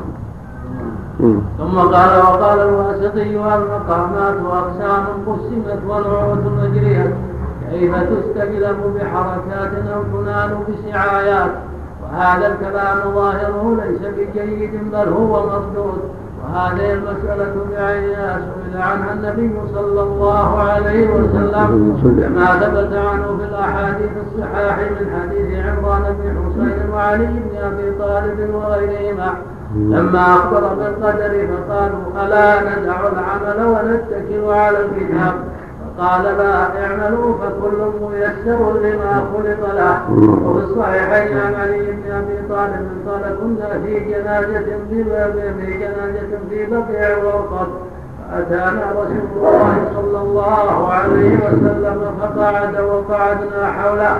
ثم قال وقال الواسطي والمقامات أقسام قسمت والعروة مجرية. كيف تستجلب بحركات أو تنال بسعايات؟ وهذا الكلام ظاهره ليس بجيد بل هو مردود. وهذه المسألة بعينها سئل عنها النبي صلى الله عليه وسلم كما ثبت عنه في الأحاديث الصحاح من حديث عمران بن حسين وعلي بن أبي طالب وغيرهما. لما أخبر بالقدر فقالوا ألا ندع العمل ونتكل على الكتاب؟ فقال لا اعملوا فكل ميسر لما خلق له. وفي الصحيحين عن علي بن أبي طالب قال كنا في جنازة في في جنازة في بقيع وقد فأتانا رسول الله صلى الله عليه وسلم فقعد وقعدنا حوله.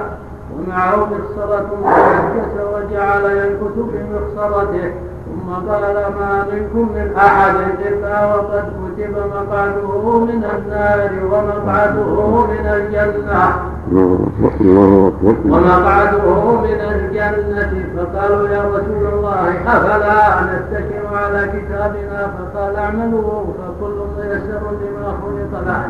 ومعه مخصرة فنكس وجعل ينكت بمخصرته ثم ما منكم من أحد إلا وقد كتب مقعده من النار ومقعده من الجنة ومقعده من الجنة فقالوا يا رسول الله أفلا نتكل على كتابنا فقال اعملوا فكل ميسر لما خلق له.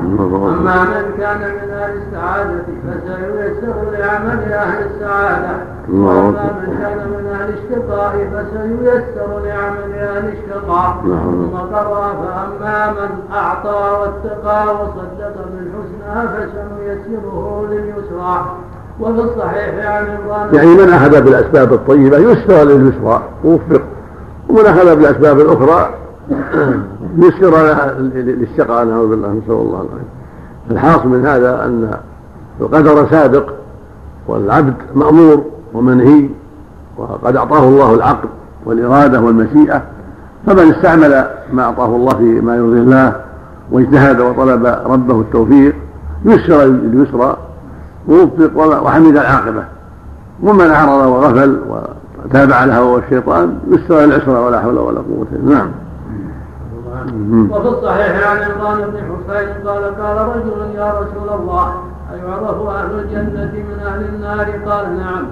أما من كان من أهل السعادة فسييسر لعمل أهل السعادة. وأما من كان من أهل الشقاء فسييسر لعمل أهل الشقاء. ثم قرأ فأما من أعطى واتقى وصدق بالحسنى فسنيسره لليسرى. وفي الصحيح عن عمران يعني من أخذ بالأسباب الطيبة يسرى لليسرى ووفق. ومن أخذ بالأسباب الأخرى يسر للشقاء نعوذ بالله نسأل الله. العافية الحاصل من هذا أن القدر سابق والعبد مأمور ومنهي وقد أعطاه الله العقل والإرادة والمشيئة فمن استعمل ما أعطاه الله في ما يرضي الله واجتهد وطلب ربه التوفيق يسر اليسرى ووفق وحمد العاقبة. ومن أعرض وغفل وتابع له هو الشيطان يسر العسرى ولا حول ولا قوة نعم. وفي الصحيح عن عمران بن حسين قال قال رجل يا رسول الله أيعرف أهل الجنة من أهل النار؟ قال نعم.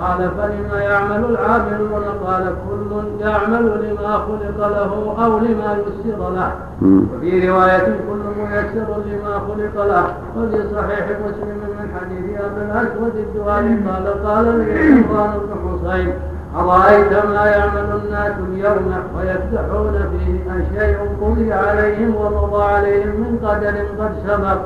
قال فلما يعمل العاملون؟ قال كل يعمل لما خلق له أو لما يسر له. وفي رواية كل ميسر لما خلق له. وفي صحيح مسلم من حديث أبي الأسود الدوالي قال قال لي عمران بن حسين أرأيت ما يعمل الناس اليوم ويفتحون فيه أن شيء قضي عليهم ومضى عليهم من قدر قد سبق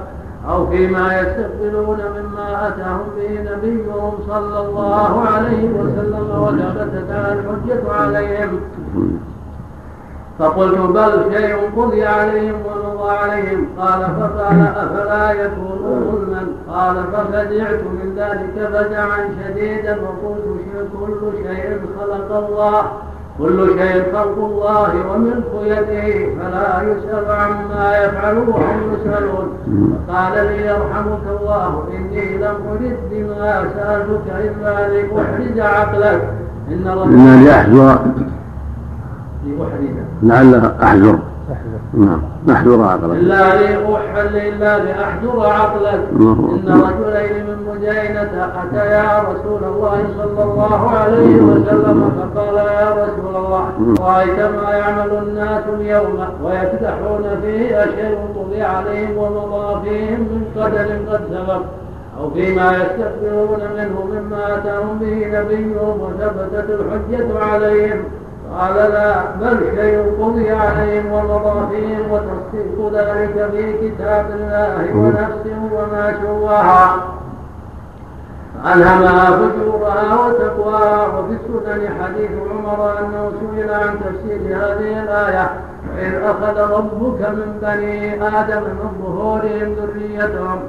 أو فيما يستقبلون مما أتاهم به نبيهم صلى الله عليه وسلم وثبتت الحجة عليهم. فقلت بل شيء قضي عليهم ومضى عليهم. قال فقال أفلا يكون ظلما قال ففزعت من ذلك فزعا شديدا وقلت كل شيء خلق الله كل شيء خلق الله وملك يده فلا يسأل عما يفعل وهم يسألون. فقال لي يرحمك الله إني لم أرد بما سألتك إلا لأحرز عقلك. إن إلا لأحذر لأحرز لعل أحذر. نعم. نحذر عقلك إلا لأحل إلا لأحذر عقلك إن رجلين من مجينة أتيا رسول الله صلى الله عليه وسلم فقال يا رسول الله رأيت ما يعمل الناس اليوم ويفتحون فيه أشياء طبع عليهم ومضى فيهم من قدر قد سبق أو فيما يستكبرون منه مما أتاهم به نبيهم وثبتت الحجة عليهم. قال لا بل شيء قضي عليهم ومضى فيهم وتصديق ذلك في كتاب الله ونفس وما سواها ألهمها فجورها وتقواها وفي السنن حديث عمر أنه سئل عن تفسير هذه الآية وإذ أخذ ربك من بني آدم من ظهورهم ذريتهم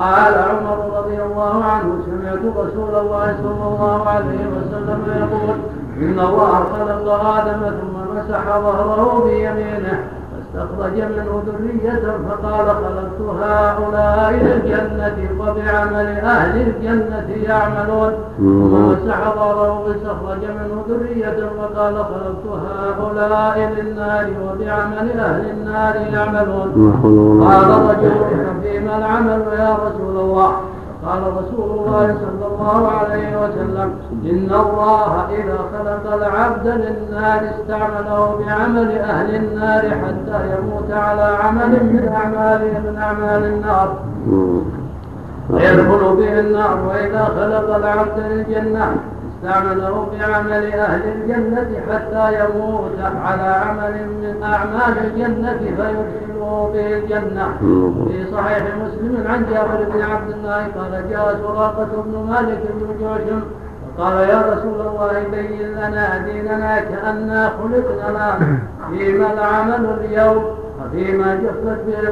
قال عمر رضي الله عنه سمعت رسول الله صلى الله عليه وسلم يقول إن الله خلق آدم ثم مسح ظهره بيمينه فاستخرج منه ذرية فقال خلقت هؤلاء للجنة وبعمل أهل الجنة يعملون. ثم مسح ظهره فاستخرج منه ذرية فقال خلقت هؤلاء للنار وبعمل أهل النار يعملون. قال رجل فيما العمل يا رسول الله. قال رسول الله صلى الله عليه وسلم إن الله إذا خلق العبد للنار استعمله بعمل أهل النار حتى يموت على عمل من أعماله من أعمال النار. يدخل به النار وإذا خلق العبد للجنة استعمله بعمل أهل الجنة حتى يموت على عمل من أعمال الجنة فيدخله به الجنة. في صحيح مسلم عن جابر بن عبد الله قال جاء سراقة بن مالك بن جوشم قال يا رسول الله بين لنا ديننا كأننا خلقنا فيما العمل اليوم وفيما جفت به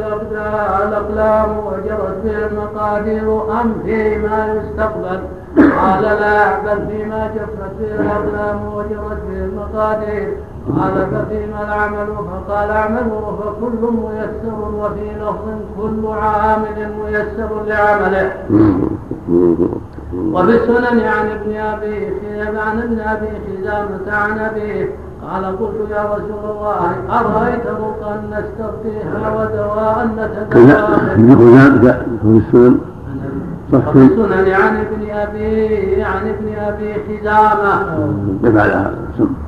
الأقلام وجرت به المقادير أم فيما يستقبل؟ قال لا بل فيما جفت به الأقلام وجرت به المقادير قال ففيما العمل؟ فقال اعملوا فكل ميسر وفي لفظ كل عامل ميسر لعمله. وفي السنن عن ابن أبي عن ابن أبي خزامه عن ابيه قال قلت يا رسول الله أرأيت رقا نسترقيها ودواء نتداوى وفي عن ابن أبي عن ابن أبي خزامه. بعد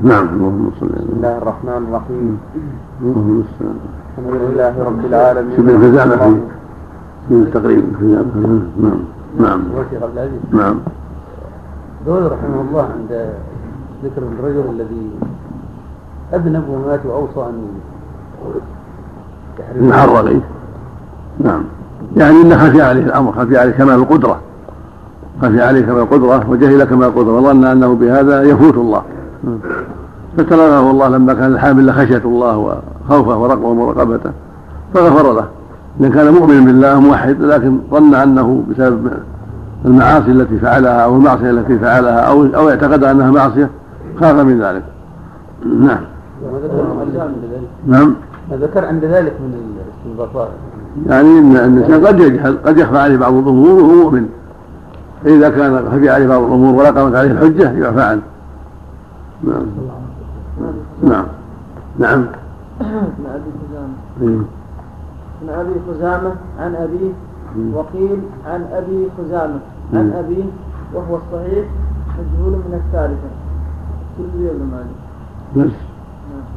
نعم اللهم صل بسم الله الرحمن الرحيم. اللهم الحمد لله رب العالمين. ابن خزامه في في التقريب خزامه نعم نعم. نعم. دول رحمه الله عند ذكر الرجل الذي أذنب ومات وأوصى أن يحرر عليه. نعم. يعني إن خفي عليه الأمر خفي عليه كمال القدرة. خفي عليه كمال القدرة وجهل كمال القدرة. وظن أنه بهذا يفوت الله. فتلغاه الله لما كان الحامل خشية الله وخوفه ورقبه ومراقبته فغفر له. إن كان مؤمنا بالله موحد لكن ظن أنه بسبب المعاصي التي فعلها أو المعصية التي فعلها أو أو اعتقد أنها معصية خاف من ذلك. نعم. نعم. ما ذكر عند ذلك من الاستنباطات يعني ان الانسان قد يجهل قد يخفى عليه بعض الأمور وهو مؤمن. فاذا كان خفي عليه بعض الأمور ولا قامت عليه الحجة يعفى عنه. نعم. نعم. نعم. بن أبي خزامة. إيه. بن أبي خزامة عن ابيه وقيل عن أبي خزامة. عن مم. ابيه وهو الصحيح مجهول من الثالثة. كل ابن مالك. بس.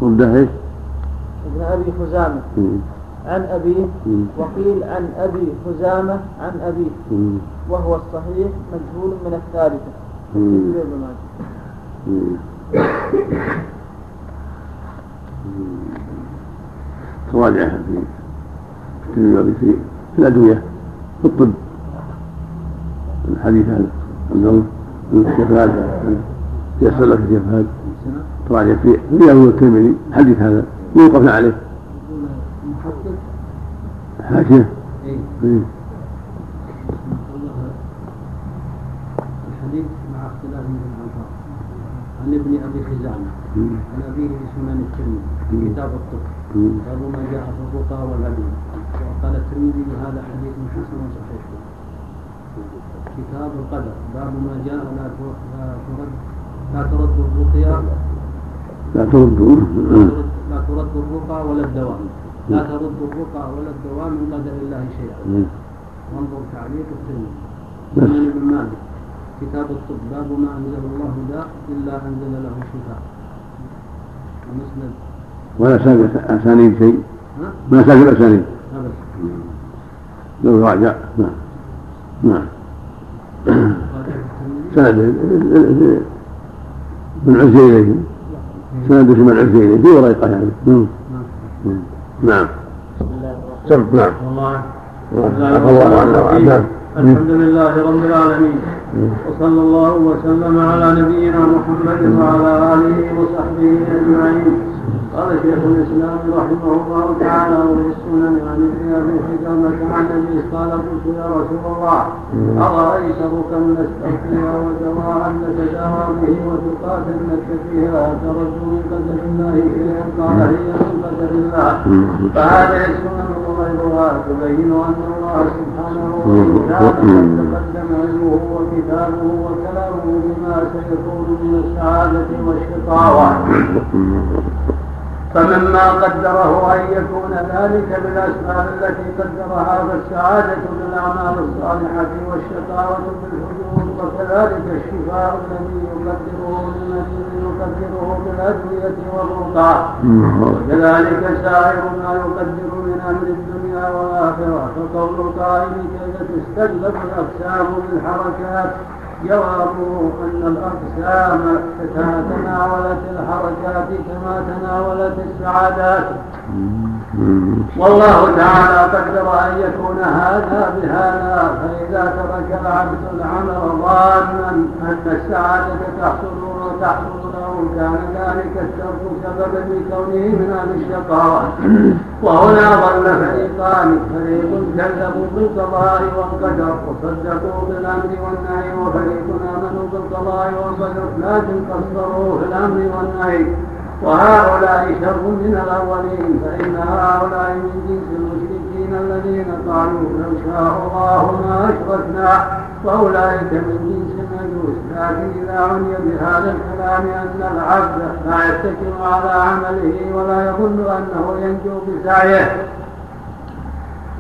وابدا إيش؟ ابن أبي خزامة. إيه. عن ابيه مم. وقيل عن أبي خزامة عن ابيه مم. وهو الصحيح مجهول من مم. تراجعها في في في الأدوية في الطب. الحديث هذا. الله الشيخ هذا. يسأل لك الشيخ هذا. تراجع في في الترمذي. الحديث هذا. وقفنا عليه. حاشية إيه. الحديث مع اختلاف من الألفاظ. عن ابن أبي خزامة مم. عن أبيه سنن الترمذي. في كتاب الطب. مم. باب ما جاء في الرقى والأدوية وقال الترمذي هذا حديث حسن صحيح. كتاب القدر. باب ما جاء لا تر- لا ترد لا ترد الرقيا. لا ترد- لا ترد الرقى ولا الدواء لا ترد الرقى ولا الدواء من قدر الله شيئا. مم. وانظر تعليق الترمذي بس. سنن ابن مالك. كتاب الطب باب ما أنزل الله داء إلا أنزل له شفاء. ومسند. ولا ساق أسانيد شيء. ما ساق الأسانيد هذا لو راجع نعم. نعم. راجع. الترمذي سند. من عزي إليه سند في من عزي إليه. في ورقة يعني. نعم. نعم. نعم. سم نعم. الله الحمد لله رب العالمين. وصلى الله وسلم على نبينا محمد وعلى آله وصحبه أجمعين. قال شيخ الإسلام رحمه الله تعالى وفي السنن عن ابن ابي حكمه عن ابي قال قلت يا رسول الله أرأيت ركا نستغفيها ودواء نتداوى به وتقاتل ترد من قدر الله شيئا قال هي من قدر الله. فهذه السنن وغيرها تبين أن الله سبحانه وتعالى قد تقدم علمه وكتابه وكلامه بما سيكون من السعادة والشقاوة. فمما قدره أن يكون ذلك بالأسباب التي قدرها فالسعادة بالأعمال الصالحة والشقاوة بالحدود وكذلك الشفاء الذي يقدره لمن يقدره بالأدوية والرقى. وكذلك سائر ما يقدر من أمر الدنيا والآخرة فقول القائل كيف تستجلب الأقسام بالحركات؟ جوابه أن الأقسام تناولت الحركات كما تناولت السعادات. والله تعالى قدر أن يكون هذا بهذا فإذا ترك العبد العمل ظانا أن السعادة تحصل وتحصل له كان ذلك الترك سببا لكونه من أهل الشقاوة. وهنا ظل فريقان فريق كذبوا بالقضاء والقدر وصدقوا بالأمر والنهي وفريق آمنوا بالقضاء والقدر لكن قصروا في الأمر والنهي. وهؤلاء شر من الأولين فإن هؤلاء من جنس المشركين الذين قالوا لو شاء الله ما أشركنا وأولئك من جنس المجوس. لكن إذا عني بهذا الكلام أن العبد لا يتكل على عمله ولا يظن أنه ينجو بسعيه.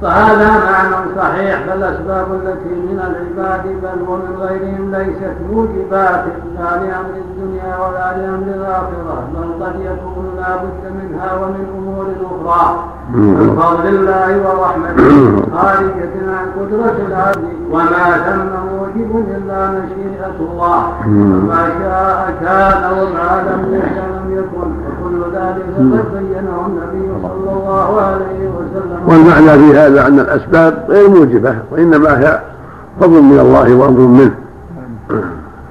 فهذا معنى صحيح فالأسباب التي من العباد بل ومن غيرهم ليست موجبات لا لأمر الدنيا ولا لأمر الآخرة بل قد يكون لا بد منها ومن أمور أخرى. من فضل الله ورحمته خارجة عن قدرة العبد وما ثم موجب إلا مشيئة الله. وما شاء كان وما لم لم يكن قد بينه النبي صلى الله عليه وسلم والمعنى في هذا أن الأسباب غير موجبة وإنما هي فضل من الله وأمر منه.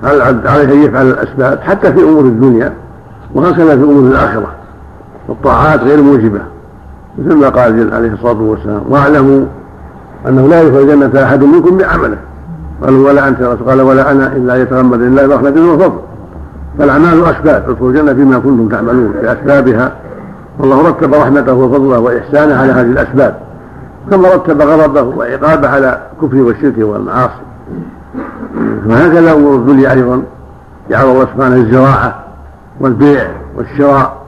على العبد عليه أن يفعل الأسباب؟ حتى في أمور الدنيا وهكذا في أمور الآخرة. والطاعات غير موجبة. مثل ما قال عليه الصلاة والسلام واعلموا أنه لا يدخل الجنة أحد منكم بعمله. قالوا ولا أنت قال ولا أنا إلا يتغمد الله برحمه وفضل. فالاعمال اسباب ادخلوا الجنة فيما كنتم تعملون بأسبابها. والله رتب رحمته وفضله وإحسانه على هذه الأسباب كما رتب غضبه وعقابه على الكفر والشرك والمعاصي. وهكذا أمور الدنيا أيضا جعل الله سبحانه الزراعة والبيع والشراء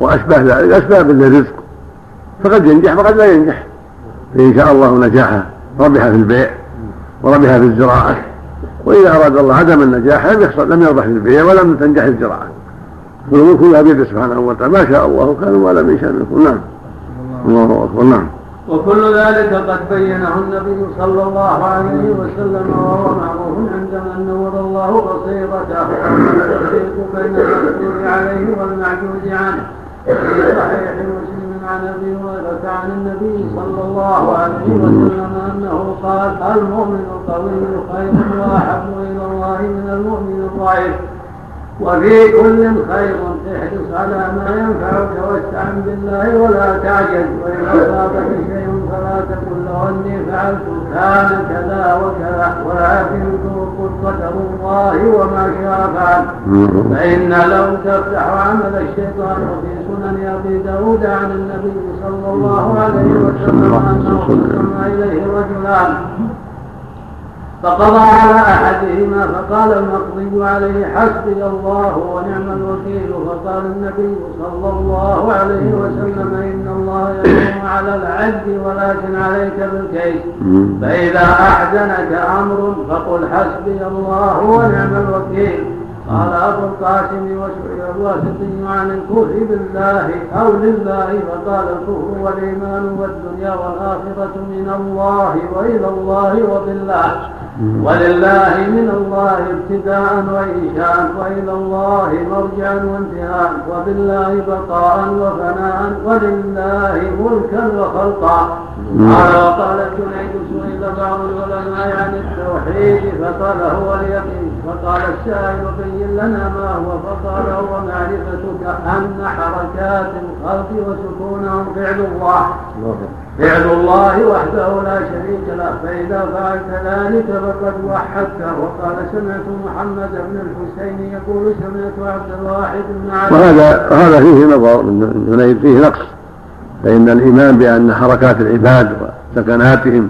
وأشباه ذلك أسباب للرزق. فقد ينجح وقد لا ينجح. فإن شاء الله نجاحه ربح في البيع وربح في الزراعة. وإذا أراد الله عدم النجاح لم يحصل لم يربح البيع ولم تنجح الزراعه والامور كلها بيده سبحانه وتعالى. ما شاء الله كان ولا من شاء يكون نعم. الله أكبر. نعم. وكل ذلك قد بينه النبي صلى الله عليه وسلم وهو معروف عندما نور الله بصيرته التفريق بين المقدور عليه والمعجوز عنه. في صحيح مسلم عن أبي هريرة عن النبي صلى الله عليه وسلم أنه قال المؤمن القوي خير واحب إلى الله من المؤمن الضعيف. وفي كل خير احرص على ما ينفعك واستعن بالله ولا تعجز وإن أصابك شيء فلا تقل له أني فعلت كان كذا وكذا ولكن قل قدر الله وما شاء فعل فإن لو تفتح عمل الشيطان في سنن أبي داود عن النبي صلى الله عليه وسلم أنه قسم إليه رجلان فقضى على أحدهما فقال المقضي عليه حسبي الله ونعم الوكيل فقال النبي صلى الله عليه وسلم إن الله يقوم على العد ولكن عليك بالكيد فإذا أحزنك أمر فقل حسبي الله ونعم الوكيل. قال أبو القاسم وسئل الواسطي عن الكفر بالله أو لله فقال الكفر والإيمان والدنيا والآخرة من الله وإلى الله وبالله ولله من الله ابتداء وإنشاء وإلى الله مرجعا وانتهاء وبالله بقاء وفناء ولله ملكا وخلقا. قال وقال الجنيد سئل بعض العلماء عن التوحيد فقال هو اليقين. فقال السائل بين لنا ما هو فقال هو معرفتك أن حركات الخلق وسكونهم فعل الله. فعل الله وحده لا شريك له فإذا فعلت ذلك فقد وحدته وقال سمعت محمد بن الحسين يقول سمعت عبد الواحد بن وهذا وهذا فيه نظر من فيه نقص. فإن الإيمان بأن حركات العباد وسكناتهم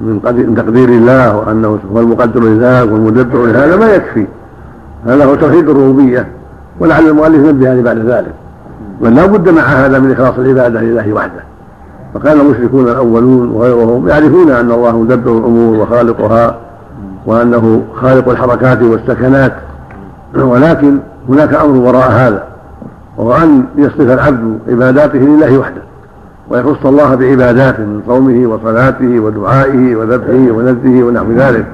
من تقدير الله وأنه هو المقدر لذلك والمدبر لهذا ما يكفي. هذا هو توحيد الربوبية. ولعل المؤلف ينبه بعد ذلك. بل لا بد مع هذا من إخلاص العبادة لله وحده. فكان المشركون الأولون وغيرهم يعرفون أن الله مدبر الأمور وخالقها وأنه خالق الحركات والسكنات. ولكن هناك أمر وراء هذا وهو أن يصرف العبد عباداته لله وحده. ويخص الله بعبادات من صومه وصلاته ودعائه وذبحه ونذره ونحو ذلك.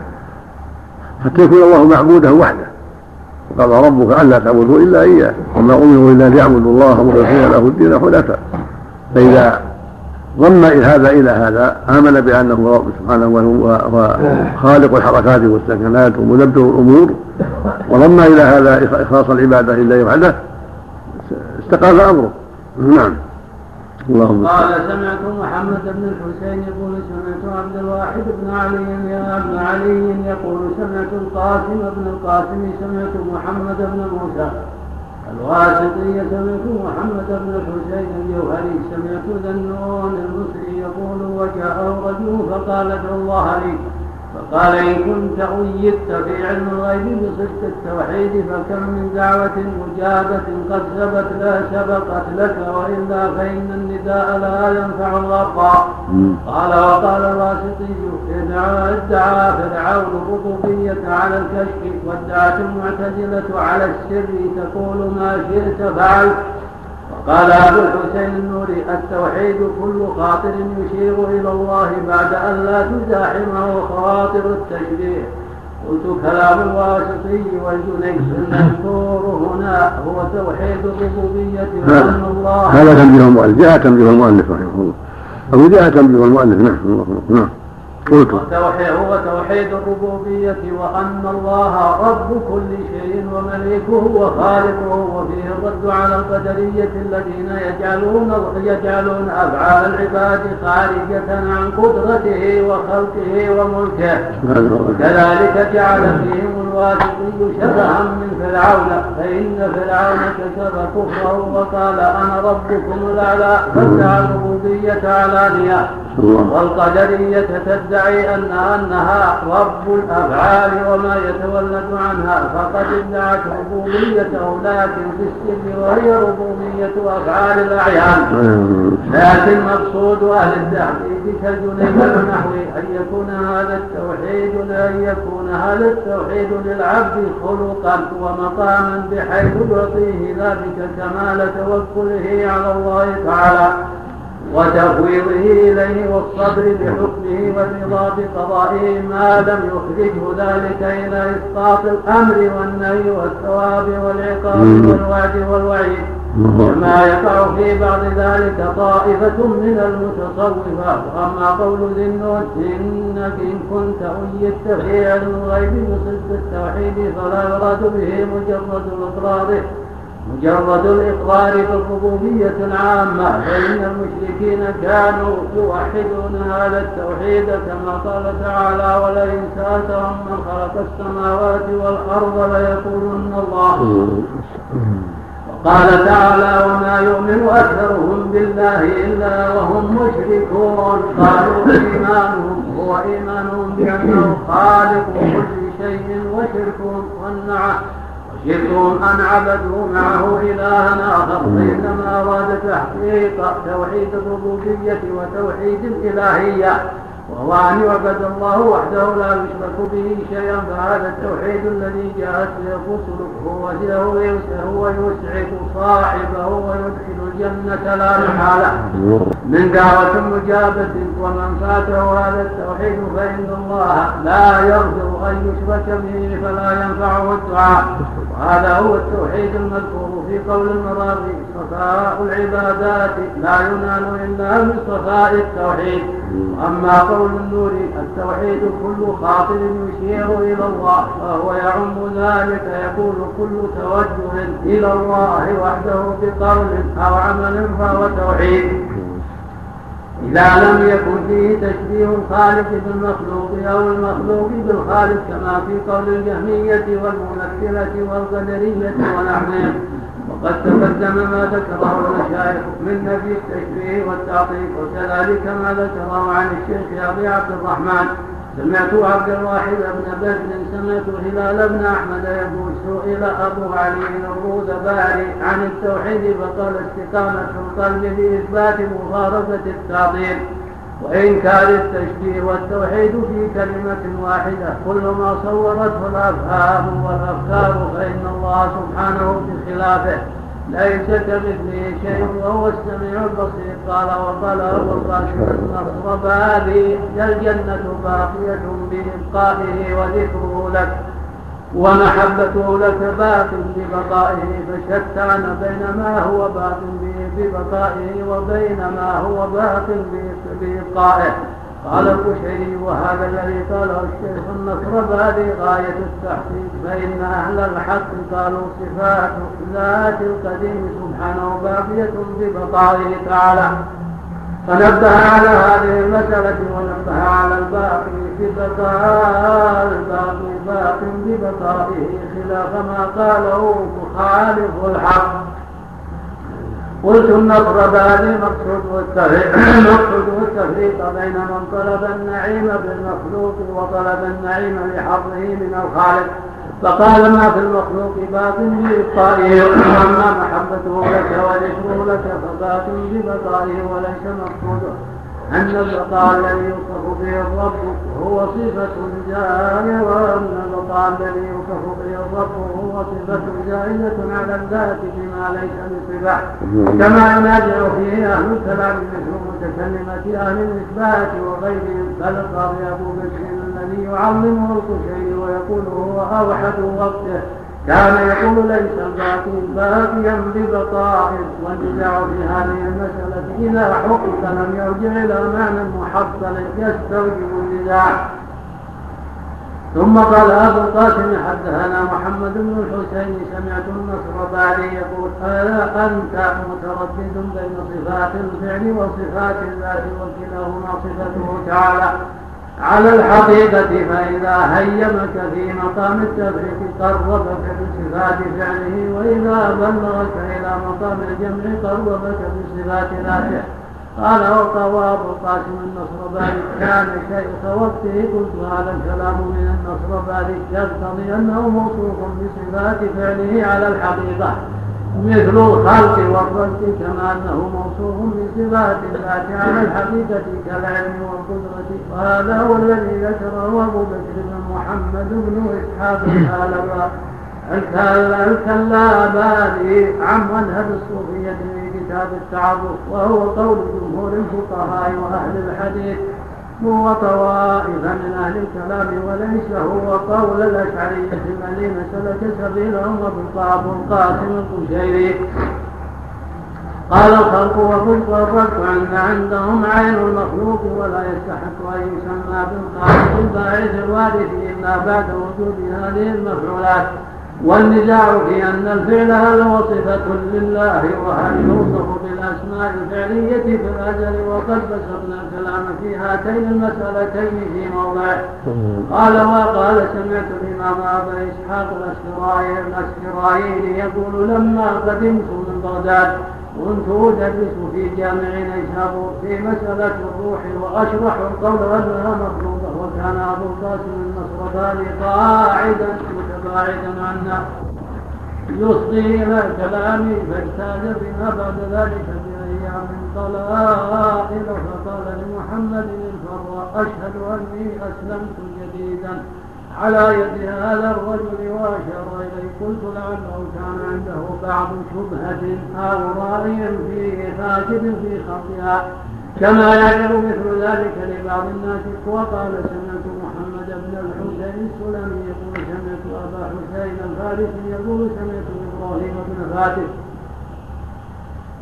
حتى يكون الله معبوده وحده. وقال ربك ألا تعبدوا إلا إياه. وما أمروا إلا ليعبدوا الله مخلصين له الدين حنفاء. فإذا ضم هذا إلى هذا آمن بأنه رب سبحانه وهو خالق الحركات والسكنات ومدبر الأمور. وضم إلى هذا إخلاص العبادة لله وحده استقام أمره. نعم. اللهم قال سمعت محمد بن الحسين يقول سمعت عبد الواحد بن علي يا ابن علي يقول سمعت القاسم بن القاسم سمعت محمد بن موسى الواسطي سمعت محمد بن الحسين الجوهري سمعت ذنون المصري يقول وجاءه رجل فقال ادعو الله لي. فقال إن كنت أيدت في علم الغيب بصدق التوحيد فكم من دعوة مجابة قد سبت لا سبقت لك وإلا فإن النداء لا ينفع الغرقى قال وقال الواسطي ادعى فرعون الربوبية على الكشف وادعت المعتزلة على السر تقول ما شئت فعلت قال أبو الحسين النوري التوحيد كل خاطر يشير إلى الله بعد أن لا تزاحمه خواطر التشبيه قلت كلام الواسطي والجنيد المذكور هنا هو توحيد الربوبية وأن الله هذا تنبيه المؤلف جاء تنبيه المؤلف رحمه الله. أو جاء تنبيه المؤلف نعم نعم. قلت. وتوحيد الربوبية وأن الله رب كل شيء ومليكه وخالقه وفيه الرد على القدرية الذين يجعلون يجعلون أفعال العباد خارجة عن قدرته وخلقه وملكه. وكذلك جعل فيهم الواثقي شبها من فرعون فإن فرعون كسب كفره وقال أنا ربكم الأعلى فادعى الربوبية علانية. والقدرية تدعي أن أنها رب الأفعال وما يتولد عنها فقد ادعت ربوبيته لكن في السر وهي ربوبية أفعال الأعيان. لكن مقصود أهل التحقيق كالجنيد النحوي أن يكون هذا التوحيد أن يكون هذا التوحيد للعبد خلقا ومقاما بحيث يعطيه ذلك كمال توكله على الله تعالى وتفويضه إليه والصبر بحكمه والرضا بقضائه ما لم يخرجه ذلك إلى إسقاط الأمر والنهي والثواب والعقاب والوعد والوعيد. كما يقع في بعض ذلك طائفة من المتصوفة وأما قول ذي النون إنك إن كنت أيدت في علم الغيب بصدق التوحيد فلا يراد به مجرد الإقرار. مجرد الإقرار بالربوبية العامة. فإن المشركين كانوا يوحدون هذا التوحيد كما قال تعالى ولئن سألتهم من خلق السماوات والأرض ليقولن الله وقال تعالى وما يؤمن أكثرهم بالله إلا وهم مشركون. قالوا إيمانهم هو إيمانهم بأنه خالق كل شيء وشركهم والنعم شركهم أن عبدوا معه إلها آخر. فإنما أراد تحقيق توحيد الربوبية وتوحيد الإلهية. وهو يعبد الله وحده لا يشرك به شيئا فهذا التوحيد الذي جاءت به الرسل هو هو يسعد صاحبه ويدخل الجنة لا محالة من دعوة مجابة ومن فاته هذا التوحيد فإن الله لا يغفر أن يشرك به فلا ينفعه الدعاء. وهذا هو التوحيد المذكور في قول المراضي صفاء العبادات لا ينال إلا من صفاء التوحيد. أما قول النور التوحيد كل خاطر يشير إلى الله فهو يعم ذلك يقول كل توجه إلى الله وحده بقول أو عمل فهو توحيد. إذا لم يكن فيه تشبيه الخالق بالمخلوق أو المخلوق بالخالق كما في قول الجهمية والمنكرة والقدرية ونحوهم وقد تقدم ما ذكره المشايخ من نفي التشبيه والتعطيل وكذلك ما ذكره عن الشيخ أبي عبد الرحمن. سمعت عبد الواحد بن بدر سمعت هلال بن أحمد يقول سئل أبو علي الروذباري عن التوحيد فقال استقامه القلب بإثبات مفارقه التعطيل وإنكار التشبيه والتوحيد في كلمة واحدة كل ما صورته الأفهام والأفكار فإن الله سبحانه بخلافه. ليس كمثله شيء وهو السميع البصير. قال وقال أبو القاسم النصر بهذه الجنة باقية بإبقائه وذكره لك ومحبته لك باق ببقائه. فشتان بين ما هو باق ببقائه وبين ما هو باق بإبقائه قال القشيري وهذا الذي قاله الشيخ النصر بهذه غاية التحقيق فإن أهل الحق قالوا صفات ذات القديم سبحانه باقية ببقائه تعالى. فنبه على هذه المسألة ونبه على الباقي ببقاء الباقي باق ببقائه خلاف ما قاله مخالف الحق. قلت النصر بعد المقصود والتفريق بين من طلب النعيم بالمخلوق وطلب النعيم لحظه من الخالق. فقال ما في المخلوق باطن بإبقائه وأما محبته لك وذكره لك فباطن ببقائه وليس مقصوده. أن البقاء الذي يوصف به الرب هو صفة جارية وأن البقاء الذي يوصف به الرب هو صفة زائدة على الذات بما ليس بصفة. كما ينازع فيه أهل الكلام مثل متكلمة أهل الإثبات وغيرهم بل القاضي أبو بكر الذي يعظمه القشيري ويقول هو أوحد وقته كان يقول ليس الباقي باقيا ببقاء والنزاع في هذه المسألة إذا حقق لم يرجع إلى معنى محصل يستوجب النزاع. ثم قال أبو القاسم حدثنا محمد بن الحسين سمعت النصر باري يقول ألا أنت متردد بين صفات الفعل وصفات الذات وكلاهما صفته تعالى. على الحقيقة فإذا هيمك في مقام التفريق قربك بصفات فعله وإذا بلغك إلى مقام الجمع قربك بصفات ذاته. قال وقوى أبو القاسم النصرباني كان شيخ وقته قلت هذا الكلام من النصرباني يقتضي أنه موصوف بصفات فعله على الحقيقة. مثل الخلق والرزق كما أنه موصوف بصفات الذات على الحقيقة كالعلم والقدرة وهذا هو الذي ذكره أبو بكر بن محمد بن إسحاق الكلاباني عن مذهب الصوفية في كتاب التعبد وهو قول جمهور الفقهاء وأهل الحديث. هو طوائف من أهل الكلام وليس هو قول الأشعرية الذين سلك سبيلهم أبو القاسم القشيري قال الخلق وقلت والرد عند عندهم عين المخلوق ولا يستحق أن يسمى بالقاسم الباعث الوارث إلا بعد وجود هذه المفعولات. والنزاع في أن الفعل هل هو صفة لله وهل يوصف بالأسماء الفعلية في الأجل؟ وقد بسطنا الكلام في هاتين المسألتين في موضعه قال وقال سمعت الإمام أبا إسحاق الأسكرايين يقول لما قدمت من بغداد كنت أدرس في جامع نيسابور في مسألة الروح وأشرح القول أنها مطلوبة وكان أبو القاسم النصراني قاعدا متباعدا عنا يصغي إلى كلامي فاجتاز بما بعد ذلك بأيام قلائل فقال لمحمد الفراء أشهد أني أسلمت جديدا على يد هذا الرجل وأشار إليه. قلت لعله كان عنده بعض شبهة أو راي فيه فاسد في خطئها كما يعلم مثل ذلك لبعض الناس. وقال سمعت محمد بن الحسين السلمي يقول سمعت أبا حسين الفارسي يقول سمعت إبراهيم بن فاتح.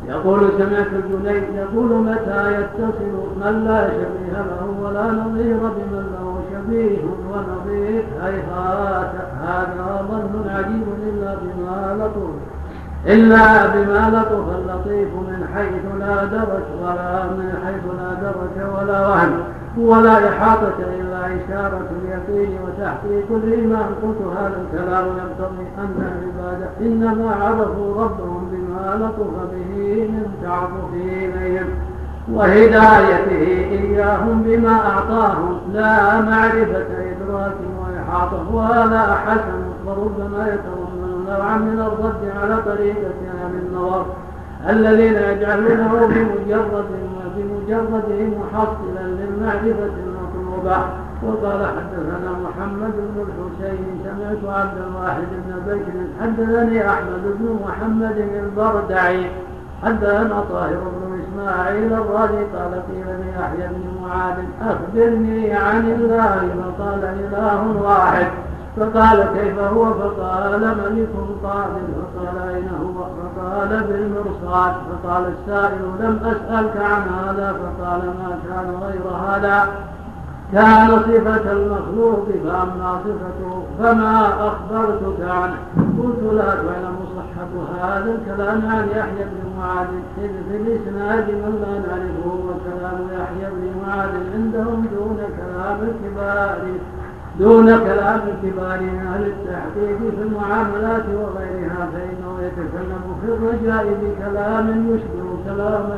يقول سمعت الجنيد يقول متى يتصل من لا شبيه له ولا نظير بمن له شبيه ونظير. هيهات هذا ظن عجيب إلا بما لطف إلا بما لطف اللطيف من حيث لا درك ولا من حيث لا درك ولا وهم ولا إحاطة إلا إشارة اليقين وتحقيق الإيمان. قلت هذا الكلام يقتضي أن العباد إنما عرفوا ربهم بما لطف به من تعاطفه إليهم وهدايته إياهم بما أعطاهم. لا معرفة إدراك وإحاطة وهذا حسن وربما يتضمن نوعا من الرد على طريقة أهل النظر الذين يجعلونه بمجرد بمجرده محصلا للمعرفة المطلوبة وقال حدثنا محمد بن الحسين سمعت عبد الواحد بن بكر حدثني أحمد بن محمد البردعي. حدثنا طاهر بن إسماعيل الرازي قال قيل ليحيى بن معاذ أخبرني عن الله فقال إله واحد. فقال كيف هو؟ فقال ملك قادر فقال أين هو؟ فقال بالمرصاد. فقال السائل لم أسألك عن هذا؟ فقال ما كان غير هذا. كان صفة المخلوق فأما صفته فما أخبرتك عنه؟ قلت لا تعلم صحة هذا الكلام عن يحيى بن معاذ. إذ في الإسناد من لا نعرفه وكلام يحيى بن معاذ عندهم دون كلام الكبار. دون كلام الكبار من أهل التحقيق في المعاملات وغيرها فإنه يتكلم في الرجاء بكلام يشبه كلام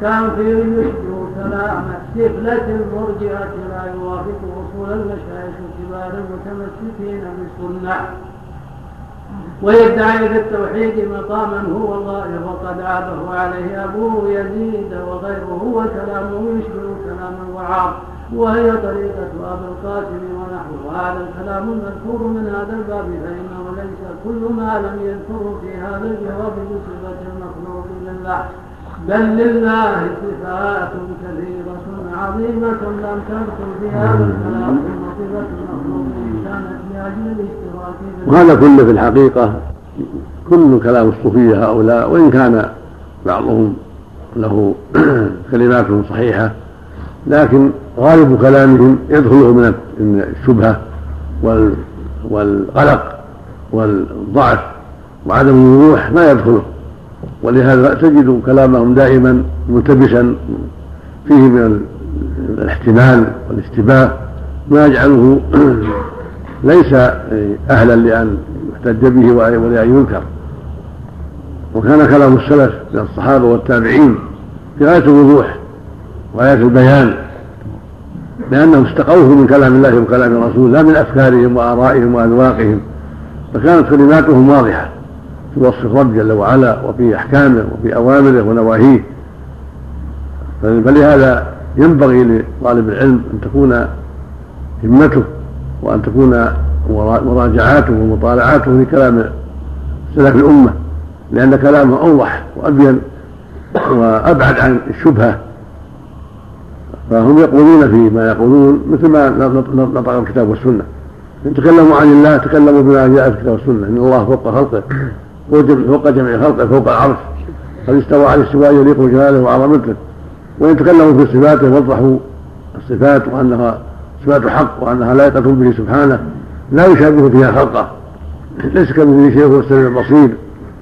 كان في يشبه كلام سفلة المرجئة لا يوافق أصول المشايخ الكبار المتمسكين بالسنة. ويدعي في التوحيد مقاما هو الله وقد عابه عليه أبوه يزيد وغيره وكلامه يشبه كلام الوعاظ وهي طريقة أبي القاسم ونحوه هذا الكلام المذكور من هذا الباب فإنه ليس كل ما لم يذكره في هذا الجواب بصفة المخلوق لله. بل لله صفات كثيرة عظيمة لم تذكر في هذا الكلام صفة المخلوق. كانت لأجل الاشتراك وهذا كله في الحقيقة كل كلام الصوفية هؤلاء وإن كان بعضهم له كلمات صحيحة لكن غالب كلامهم يدخله من الشبهة والقلق والضعف وعدم الوضوح ما يدخله. ولهذا تجد كلامهم دائما ملتبسا فيه من الاحتمال والاشتباه ما يجعله ليس أهلا لأن يحتج به ولأن ينكر. وكان كلام السلف من الصحابة والتابعين في غاية الوضوح. وغاية البيان لأنهم استقوه من كلام الله وكلام الرسول لا من أفكارهم وآرائهم وأذواقهم فكانت كلماتهم واضحة في وصف الرب جل وعلا وفي أحكامه وفي أوامره ونواهيه. فلهذا ينبغي لطالب العلم أن تكون همته وأن تكون مراجعاته ومطالعاته لكلام سلف الأمة لأن كلامه أوضح وأبين وأبعد عن الشبهة. فهم يقولون فيما يقولون مثل ما نطق الكتاب والسنة. إن تكلموا عن الله تكلموا بما جاء في الكتاب والسنة. إن الله فوق خلقه فوق جميع خلقه فوق العرش. قد استوى على الاستواء يليق بجلاله وعظمته وإن تكلموا في صفاته وضحوا الصفات وأنها صفات حق وأنها لائقة به سبحانه. لا يشابه فيها خلقه. ليس كمثله شيء هو السميع البصير.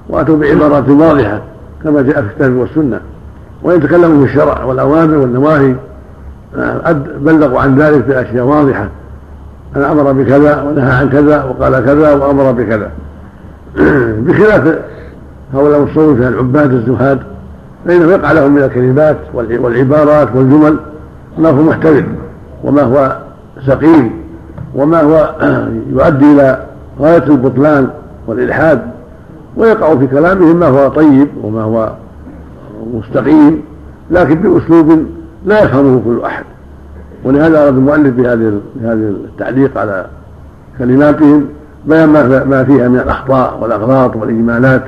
وأتوا بعبارات واضحة كما جاء في الكتاب والسنة. وإن تكلموا في الشرع والأوامر والنواهي بلغوا عن ذلك بأشياء واضحة. أن أمر بكذا ونهى عن كذا وقال كذا وأمر بكذا. بخلاف هؤلاء الصوفية العباد الزهاد فإنه يقع لهم من الكلمات والعبارات والجمل ما هو محتمل وما هو سقيم وما هو يؤدي إلى غاية البطلان والإلحاد. ويقع في كلامهم ما هو طيب وما هو مستقيم لكن بأسلوب لا يفهمه كل أحد. ولهذا أراد المؤلف بهذه بهذا التعليق على كلماتهم بيان ما فيها من الأخطاء والأغلاط والإجمالات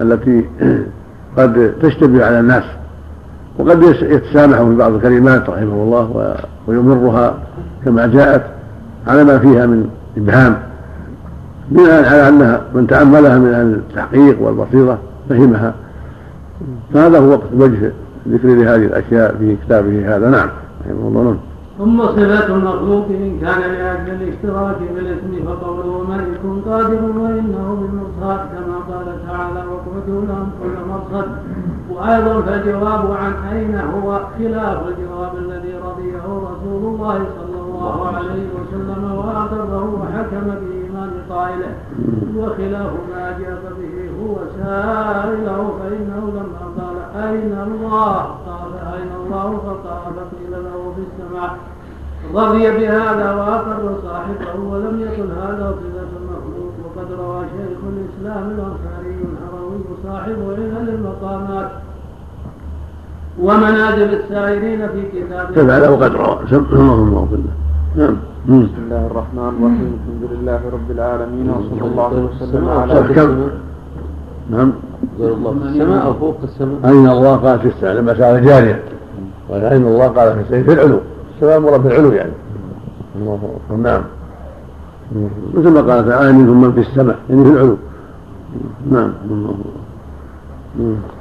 التي قد تشتبه على الناس. وقد يتسامح في بعض الكلمات رحمه الله ويمرها كما جاءت على ما فيها من إبهام. بناء على أنها من تأملها من أهل التحقيق والبصيرة فهمها. فهذا هو وجه ذكر لهذه الأشياء في كتابه هذا. نعم. رحمه الله نعم ثم صفة المخلوق إن كان لأجل الاشتراك بالاسم فقوله ملك قادر وإنه بالمرصاد كما قال تعالى واقعدوا لهم كل مرصد وأيضا فالجواب عن أين هو؟ خلاف الجواب الذي رضيه رسول الله صلى الله عليه وسلم وأقره وحكم بإيمان قائله. وخلاف ما أجاب به هو سائله فإنه لما قال أين الله؟ قال أين الله؟ فقال قيل له في السماء. رضي بهذا وأقر صاحبه ولم يكن هذا صفة المخلوق وقد روى شيخ الإسلام الأنصاري الهروي صاحب علل المقامات ومنازل السائرين في كتابه كذا له قد روى. اللهم اغفر نعم. بسم الله الرحمن الرحيم. الحمد لله رب العالمين وصلى الله وسلم على نعم. غير الله في السماء أو فوق السماء. أين الله؟ قال في السماء لما سأل جارية. قال أين الله؟ قال في السماء في العلو. السماء مرة في العلو يعني. الله أكبر. نعم. مثل ما قال تعالى منهم من في السماء. يعني في العلو. نعم.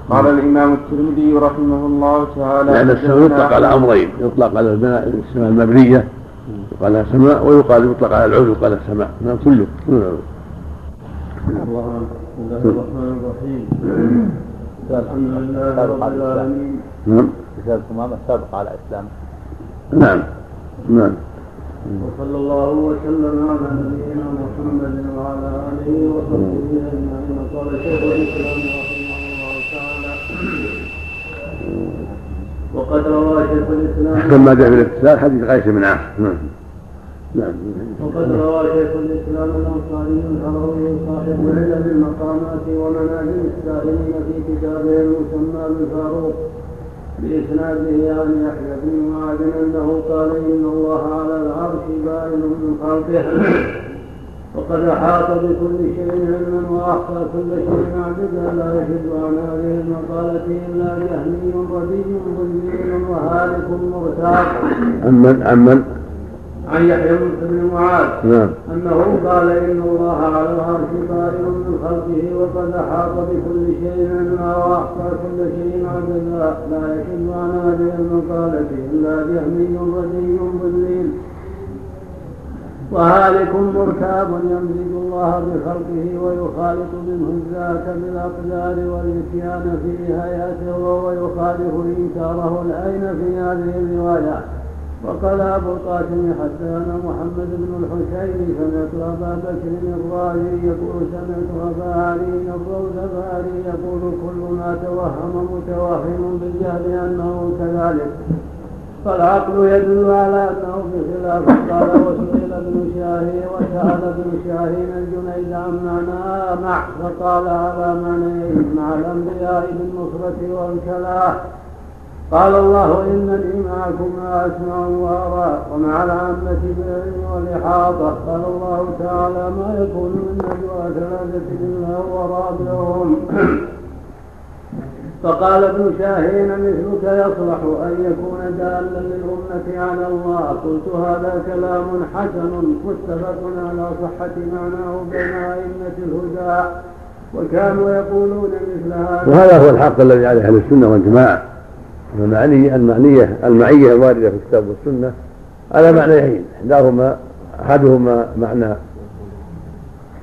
قال الإمام الترمذي رحمه الله تعالى لأن السماء يطلق على أمرين. يطلق على البناء السماء المبنية يقال سماء ويقال يطلق على العلو يقال سماء نعم كله. كله. العلو الله بسم الله الرحمن الرحيم. الحمد لله رب العالمين. نعم. رسالة ثمامة سابقة على إسلامه نعم. نعم. وصلى الله وسلم على نبينا محمد وعلى آله وصحبه أجمعين. قال شيخ الإسلام رحمه الله تعالى وقد روى شيخ الإسلام كما جاء في الاتصال حديث غيث بن عاص نعم. نعم. وقد روى شيخ الإسلام الأنصاري الهروي صاحب علل المقامات ومنازل السائلين في كتابه المسمى بالفاروق بإسناده عن يحيى بن معاذ أنه قال إن الله على العرش بائن من خلقه. وقد أحاط بكل شيء علما وأحصى كل شيء عددا لا يشد عن هذه المقالة إلا جهمي ردي ضليل وهالك مرتاق عمن عمن عن يحيى بن معاذ. نعم. أنه قال إن الله على العرش طائر من خلقه وقد أحاط بكل شيء علما وأحصى كل شيء عددا لا يشد عن هذه المقالة إلا جهمي ردي ضليل وهالك مرتاب يمزج الله بخلقه ويخالط منه الذات بالأقدار والإتيان في هيئته وهو يخالف إنكاره العين في هذه الروايات وقال أبو القاسم حدثنا محمد بن الحسين سمعت أبا بكر الرازي يقول سمعت أبا علي الروزباري يقول كل ما توهم متوهم بالجهل أنه كذلك فالعقل يدل على أنه بخلاف قال وسئل ابن شاهين وسأل ابن شاهين الجنيد عن معنى مع فقال على معنيين مع الأنبياء بالنصرة والكلاه قال الله إنني معكم أسمع وأرى ومع العامة بالعلم والإحاطة. قال الله تعالى ما يكون من نجوى ثلاثة إلا هو رابعهم. فقال ابن شاهين مثلك يصلح أن يكون دالا للأمة على الله. قلت هذا كلام حسن متفق على صحة معناه بين أئمة الهدى. وكانوا يقولون مثل هذا. وهذا هو الحق الذي عليه أهل السنة والجماعة. المعني المعنية المعية الواردة في الكتاب والسنة على معنيين إحداهما أحدهما معنى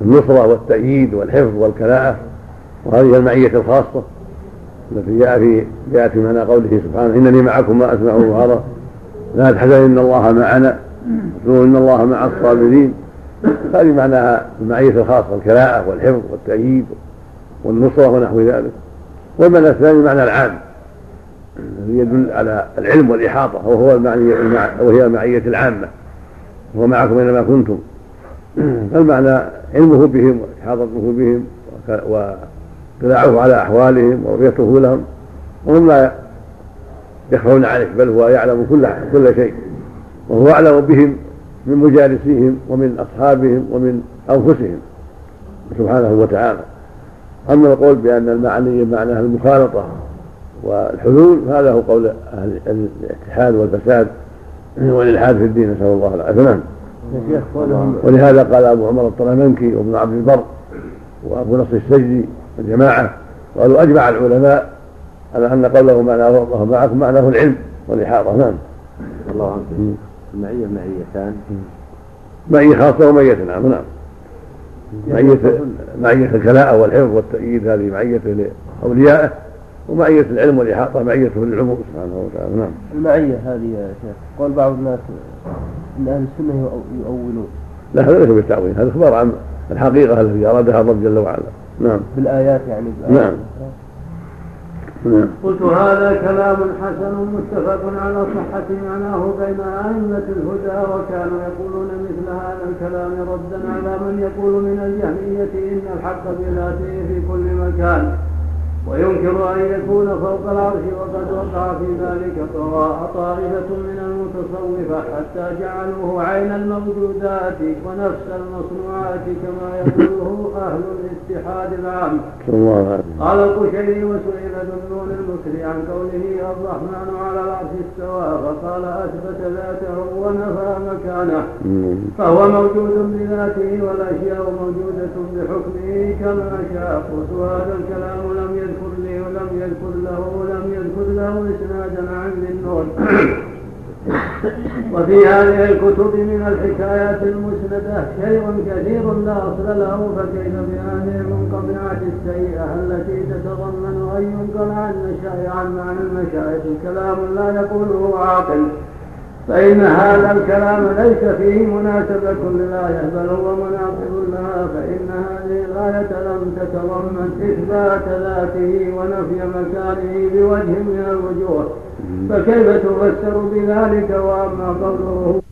النصرة والتأييد والحفظ والكلاءة وهذه المعية الخاصة التي جاء في جاءت في معنى قوله سبحانه إنني معكم ما أسمع وأرى. لا تحزن إن الله معنا إن الله مع الصابرين. هذه معناها المعية الخاصة الكلاءة والحفظ والتأييد والنصرة ونحو ذلك. والمعنى الثاني معنى العام. يدل على العلم والإحاطة وهو المعنية وهي المعية العامة وهو معكم أينما كنتم. فالمعنى علمه بهم وإحاطته بهم واطلاعه على أحوالهم ورؤيته لهم وهم لا يخفون عليه بل هو يعلم كل كل شيء. وهو أعلم بهم من مجالسيهم ومن أصحابهم ومن أنفسهم سبحانه وتعالى. أما القول بأن المعني معناها المخالطة والحلول هذا هو قول أهل الاتحاد والفساد والإلحاد في الدين نسأل الله العافية. نعم. ولهذا قال أبو عمر الطلمنكي وابن عبد البر وأبو نصر السجدي والجماعة قالوا أجمع العلماء على أن قوله معناه الله معكم معناه العلم والإحاطة. نعم. الله عنك. المعية معيتان معية خاصة ومعية نعم نعم. معية معية الكلاءة والحفظ والتأييد هذه معية لأوليائه. ومعية العلم والإحاطة معيته للعموم سبحانه وتعالى نعم. المعية هذه يا شيخ قول بعض الناس أن أهل السنة يؤولون. لا هذا ليس بالتأويل هذا إخبار عن الحقيقة التي أرادها الله جل وعلا. نعم. بالآيات يعني. بالآيات. نعم. نعم. قلت هذا كلام حسن متفق على صحة معناه بين أئمة الهدى وكانوا يقولون مثل هذا الكلام ردا على من يقول من الجهمية إن الحق بذاته في كل مكان. وينكر أن يكون فوق العرش وقد وقع في ذلك طائفة من المتصوفة حتى جعلوه عين الموجودات ونفس المصنوعات كما أهل الاتحاد العام قال القشيري وسئل ذنون المكري عن قوله الرحمن على العرش استوى فقال أثبت ذاته ونفى مكانه. فهو موجود بذاته والأشياء موجودة بحكمه كما شاء. قلت هذا الكلام لم يذكر لي ولم يذكر له ولم يذكر له إسنادا عن ذنون وفي هذه الكتب من الحكايات المسندة شيء كثير لا أصل له فكيف بهذه المنقطعات السيئة التي تتضمن أن ينقل عن عن معنى المشايخ كلام لا يقوله عاقل. فإن هذا الكلام ليس فيه مناسبة للآية بل هو مناقض لها فإن هذه الآية لم تتضمن إثبات ذاته ونفي مكانه بوجه من الوجوه. فكيف تفسر بذلك وأما قوله